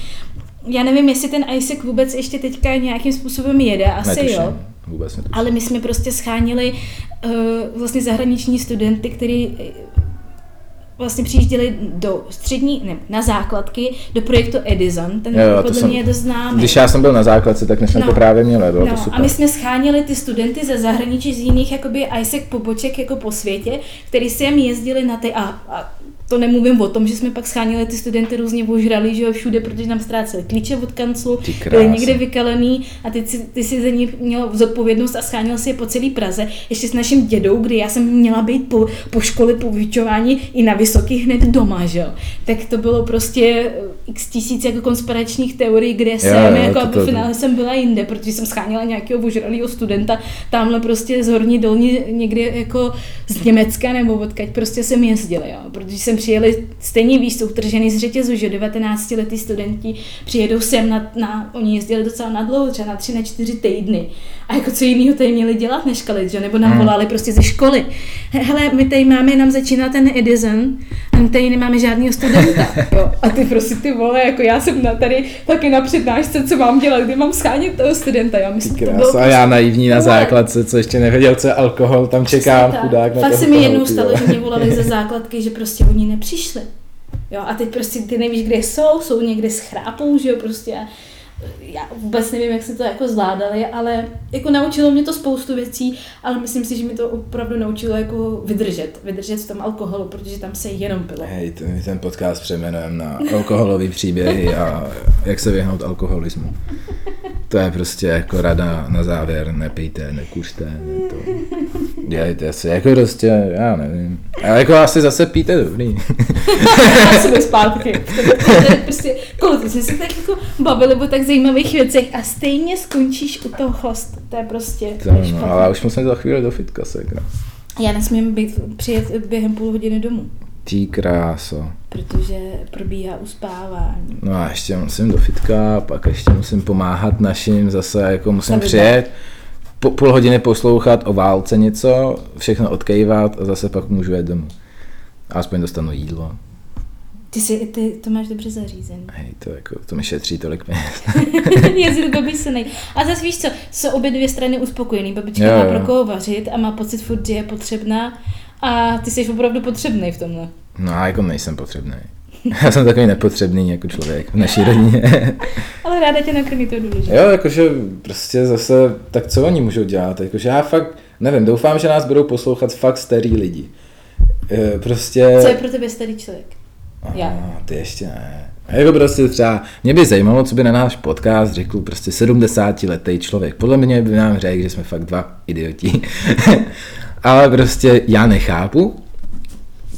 já nevím, jestli ten ISEC vůbec ještě teďka nějakým způsobem jede, asi Netuším. jo. vůbec netuším. Ale my jsme prostě schánili uh, vlastně zahraniční studenty, který vlastně přijížděli do střední, ne, na základky, do projektu Edison, ten Jo, jo, to podle jsem- mě je dost známý. Když já jsem byl na základce, tak my jsme No. to právě měli, bylo to No, super. a my jsme schánili ty studenty ze zahraničí z jiných jakoby ISEC poboček jako po světě, který sem jezdili na ty a, a to nemluvím o tom, že jsme pak schánili ty studenty různě ožrali, že jo, všude, protože nám ztráceli klíče od kanclu, byli někde vykalený a ty, ty si za ní měl zodpovědnost a schánil si je po celé Praze. Ještě s naším dědou, kdy já jsem měla být po, po škole po vyučování i na vysoký hned doma, že jo. Tak to bylo prostě eh, x tisíc jako konspiračních teorií, kde jsem, jo, jako to- to- po finále jsem byla jinde, protože jsem schánila nějakého ožralého studenta tamhle prostě z horní dolní někde jako z Německa nebo odkaď prostě jsem jezdila, jo. Protože jsem přijeli, stejně víš, jsou tržený z řetězu, že 19 letý studenti přijedou sem na, na, oni jezdili docela na dlouho, třeba na tři, na čtyři týdny. A jako co jiného tady měli dělat než kalit, že? Nebo nám Hmm. volali prostě ze školy. He- Hele, my tady máme, nám začíná ten Edison, my tady nemáme žádného studenta. Jo. A ty prostě ty vole, jako já jsem na tady taky na přednášce, co mám dělat, kdy mám schánět toho studenta. Já myslím, to bylo Krása, a já naivní na základce, co ještě nevěděl, co je alkohol, tam čekám, Tak. chudák na Fakt se mi jednou stalo, že mě volali ze základky, že prostě oni nepřišli. Jo, a teď prostě ty nevíš, kde jsou, jsou někde s chrápou, že jo, prostě. Já vůbec nevím, jak se to jako zvládali, ale jako naučilo mě to spoustu věcí, ale myslím si, že mi to opravdu naučilo jako vydržet, vydržet v tom alkoholu, protože tam se jenom pilo. Hej, my ten podcast přejmenujeme na alkoholový příběhy a jak se vyhnout alkoholismu. To je prostě jako rada na závěr, nepijte, nekuřte, ne to. Dělejte si, jako prostě, já nevím. Ale jako asi zase píte dobrý. Já jsem zpátky. To je prostě, kolik jsme se tak jako bavili o tak zajímavých věcech a stejně skončíš u toho host. To je prostě To, je no, ale už musím za chvíli do fitka, sekra. Já nesmím být, přijet během půl hodiny domů, Tí kráso. protože probíhá uspávání. No a ještě musím do fitka, pak ještě musím pomáhat našim, zase jako musím Zavídat. přijet, po, půl hodiny poslouchat o válce něco, všechno odkejvat a zase pak můžu jet domů. A aspoň dostanu jídlo. Ty, si, ty to máš dobře zařízený. Hej, to, jako, to mi šetří tolik peněz. Jezdit babisenej. A zase víš co, jsou obě dvě strany uspokojený. Babička Jo, má jo. pro koho vařit a má pocit furt, že je potřebná a ty jsi opravdu potřebný v tomhle. No a jako nejsem potřebný. Já jsem takový nepotřebný jako člověk v naší rodině. Ale ráda tě nakrmí, to je důležité. jo, jakože prostě zase, tak co oni můžou dělat? Jakože já fakt, nevím, doufám, že nás budou poslouchat fakt starý lidi. E, Prostě... Co je pro tebe starý člověk? Já. Aha, ty ještě ne. A jako prostě třeba, mě by zajímalo, co by na náš podcast řekl prostě 70 letý člověk. Podle mě by nám řekl, že jsme fakt dva idioti. Ale prostě já nechápu,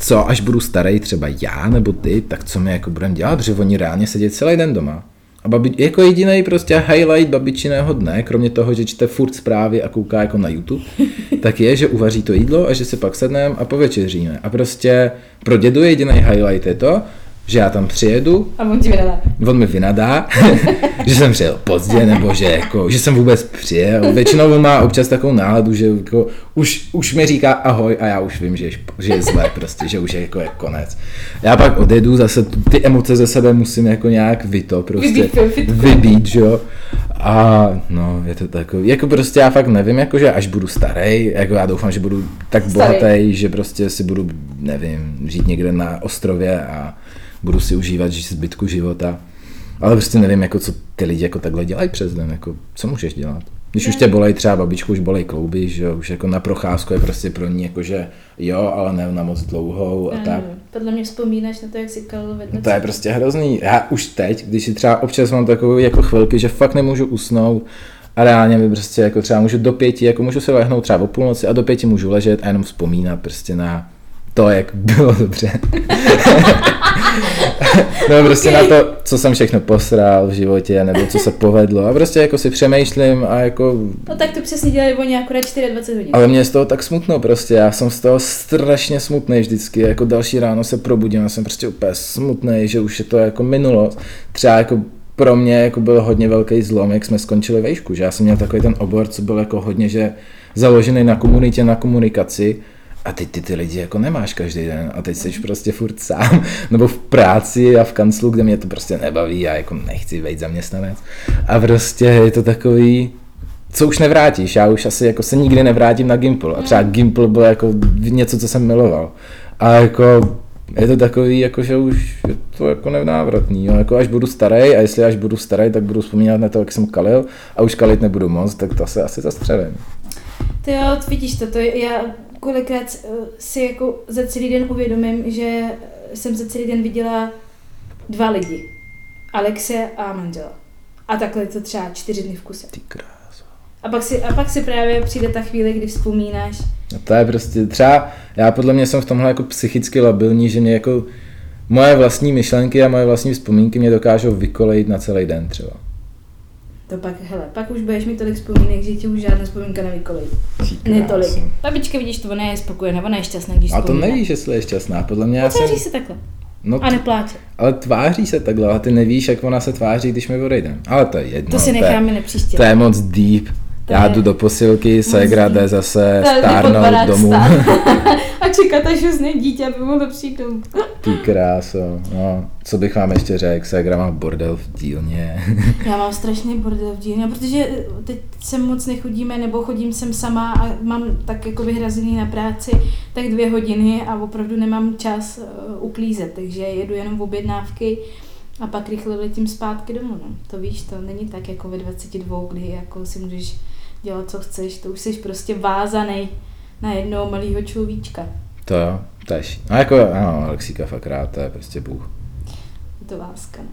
co až budu starý třeba já nebo ty, tak co my jako budeme dělat, protože oni reálně sedí celý den doma. A babi, jako jediný prostě highlight babičiného dne, kromě toho, že čte furt zprávy a kouká jako na YouTube, tak je, že uvaří to jídlo a že si pak sedneme a povečeříme. A prostě pro dědu jediný highlight je to, že já tam přijedu, A on ti vydala. on mi vynadá, že jsem přijel pozdě, nebo že, jako, že jsem vůbec přijel. Většinou on má občas takovou náladu, že jako, už, už mi říká ahoj a já už vím, že je, že je zlé prostě, že už je jako je konec. Já pak odjedu, zase ty emoce ze sebe musím jako nějak vyto prostě Vybít vybít, že jo. A no, je to takový, jako prostě já fakt nevím, jako že až budu starý, jako já doufám, že budu tak Starý. bohatý, že prostě si budu, nevím, žít někde na ostrově a budu si užívat ži- zbytku života. Ale prostě nevím, jako co ty lidi jako takhle dělají přes den, jako co můžeš dělat? Když už tě bolej třeba babičku, už bolej klouby, že jo, už jako na procházku je prostě pro ní jako, že jo, ale ne na moc dlouhou a tak. Ano, Podle mě vzpomínáš na to, jak si kalil vedle. No to je prostě hrozný. Já už teď, když si třeba občas mám takové jako chvilky, že fakt nemůžu usnout a reálně mi prostě jako třeba můžu do pěti, jako můžu se lehnout třeba o půlnoci a do pěti můžu ležet a jenom vzpomínat prostě na to, jak bylo dobře. no prostě Ok. na to, co jsem všechno posral v životě, nebo co se povedlo a prostě jako si přemýšlím a jako No tak to přesně dělali oni akorát 24 hodin. ale mě je z toho tak smutno prostě, já jsem z toho strašně smutný vždycky, jako další ráno se probudím a jsem prostě úplně smutný, že už je to jako minulost. Třeba jako pro mě jako byl hodně velký zlom, jak jsme skončili vejšku, že já jsem měl takový ten obor, co byl jako hodně, že založený na komunitě, na komunikaci a ty, ty ty lidi jako nemáš každý den a teď jsi prostě furt sám, nebo v práci a v kanclu, kde mě to prostě nebaví, já jako nechci být zaměstnanec a prostě je to takový, co už nevrátíš, já už asi jako se nikdy nevrátím na Gimple. A třeba Gimple byl jako něco, co jsem miloval. A jako je to takový, jako, že už je to jako nevnávratný. Jo. Jako až budu starý a jestli až budu starý, tak budu vzpomínat na to, jak jsem kalil a už kalit nebudu moc, tak to se asi zastřelím. Ty jo, vidíš to, to je, já kolikrát eh, si jako za celý den uvědomím, že jsem za celý den viděla dva lidi. Alexe a manžela. A takhle to třeba čtyři dny v kuse. Ty kráso. A pak, si, a pak si právě přijde ta chvíle, kdy vzpomínáš. No to je prostě, třeba já podle mě jsem v tomhle jako psychicky labilní, že mě jako moje vlastní myšlenky a moje vlastní vzpomínky mě dokážou vykolejit na celý den třeba. To pak, hele, pak už budeš mít tolik vzpomínek, že ti už žádná vzpomínka nevykolí. Ne tolik. Babička, vidíš, to ona je spokojená, ona je šťastná, když A to vzpomíná. nevíš, jestli je šťastná, podle mě já jsem... Tváří se takhle. No, A nepláče. ale tváří se takhle, ale ty nevíš, jak ona se tváří, když mi odejde. Ale to je jedno. To si je- necháme nepříště. To je moc deep. To Já je jdu do posilky, Segra jde zase stárnout domů. a čekat, až uzne dítě, aby mohlo přijít domů. Ty kráso. No, co bych vám ještě řekl, Segra má bordel v dílně. Já mám strašný bordel v dílně, protože teď sem moc nechodíme, nebo chodím sem sama a mám tak jako vyhrazený na práci tak dvě hodiny a opravdu nemám čas uh, uklízet, takže jedu jenom v objednávky a pak rychle letím zpátky domů. No. To víš, to není tak jako ve 22, kdy jako si můžeš dělat, co chceš, to už jsi prostě vázaný na jednoho malého človíčka. to jo, to je ší- No jako, ano, Alexíka fakt rád, to je prostě bůh. Je to láska. No.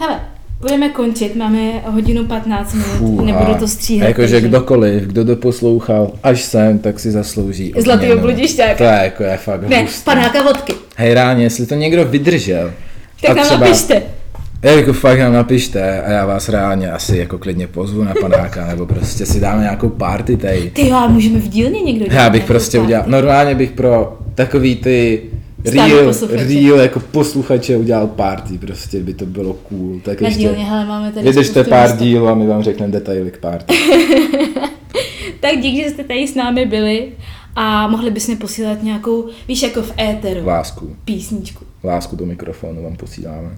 Hele, budeme končit, máme hodinu 15 minut, Fůha. nebudu to stříhat. Jakože takže- kdokoliv, kdo to poslouchal až sem, tak si zaslouží Zlatý obludišťák. To je jako je fakt Ne, hustý. panáka vodky. Hej ráně, jestli to někdo vydržel, Tak nám třeba- napište. Jako fakt nám napište a já vás reálně asi jako klidně pozvu na panáka, nebo prostě si dáme nějakou party tady. Ty jo, a můžeme v dílně někdo dělat Já bych prostě party. udělal, normálně bych pro takový ty real, real jako posluchače udělal party, prostě by to bylo cool. Tak Na ještě dílně, hele, máme tady vydržte pár místa. dílů a my vám řekneme detaily k party. Tak díky, že jste tady s námi byli a mohli byste posílat nějakou, víš, jako v éteru, Lásku, písničku. lásku do mikrofonu vám posíláme.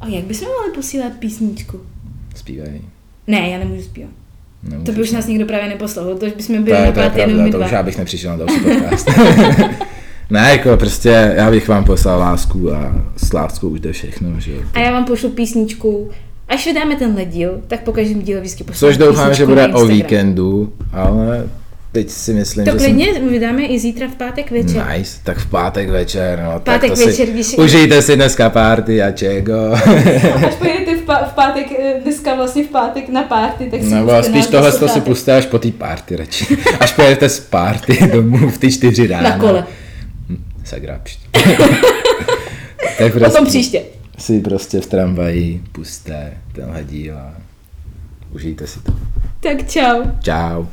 A jak bychom mohli posílat písničku? Zpívej. Ne, já nemůžu zpívat. Nemůžeš. To by už nás nikdo právě neposlouchal, to už bychom to byli je, na to je pravda, my to dva. už já bych nepřišel na další podcast. ne, jako prostě já bych vám poslal lásku a s láskou už jde všechno, že jo. A já vám pošlu písničku. Až vydáme tenhle díl, tak po každém díle vždycky pošlu Což doufám, že bude o víkendu, ale teď si myslím, To že klidně vydáme i zítra v pátek večer. jsem... Nice, tak v pátek večer, no. Pátek tak to večer, si... když- Užijte si dneska party a čego. Až pojedete v, pá- v pátek, eh, dneska vlastně v pátek na párty, tak si Nebo spíš tohle to si puste až po té party radši. Až pojedete z party domů v ty čtyři ráno. Na kole. Hm, Sakra, tak Potom prostě příště. si prostě v tramvaji puste tenhle díl a užijte si to. Tak čau. Čau.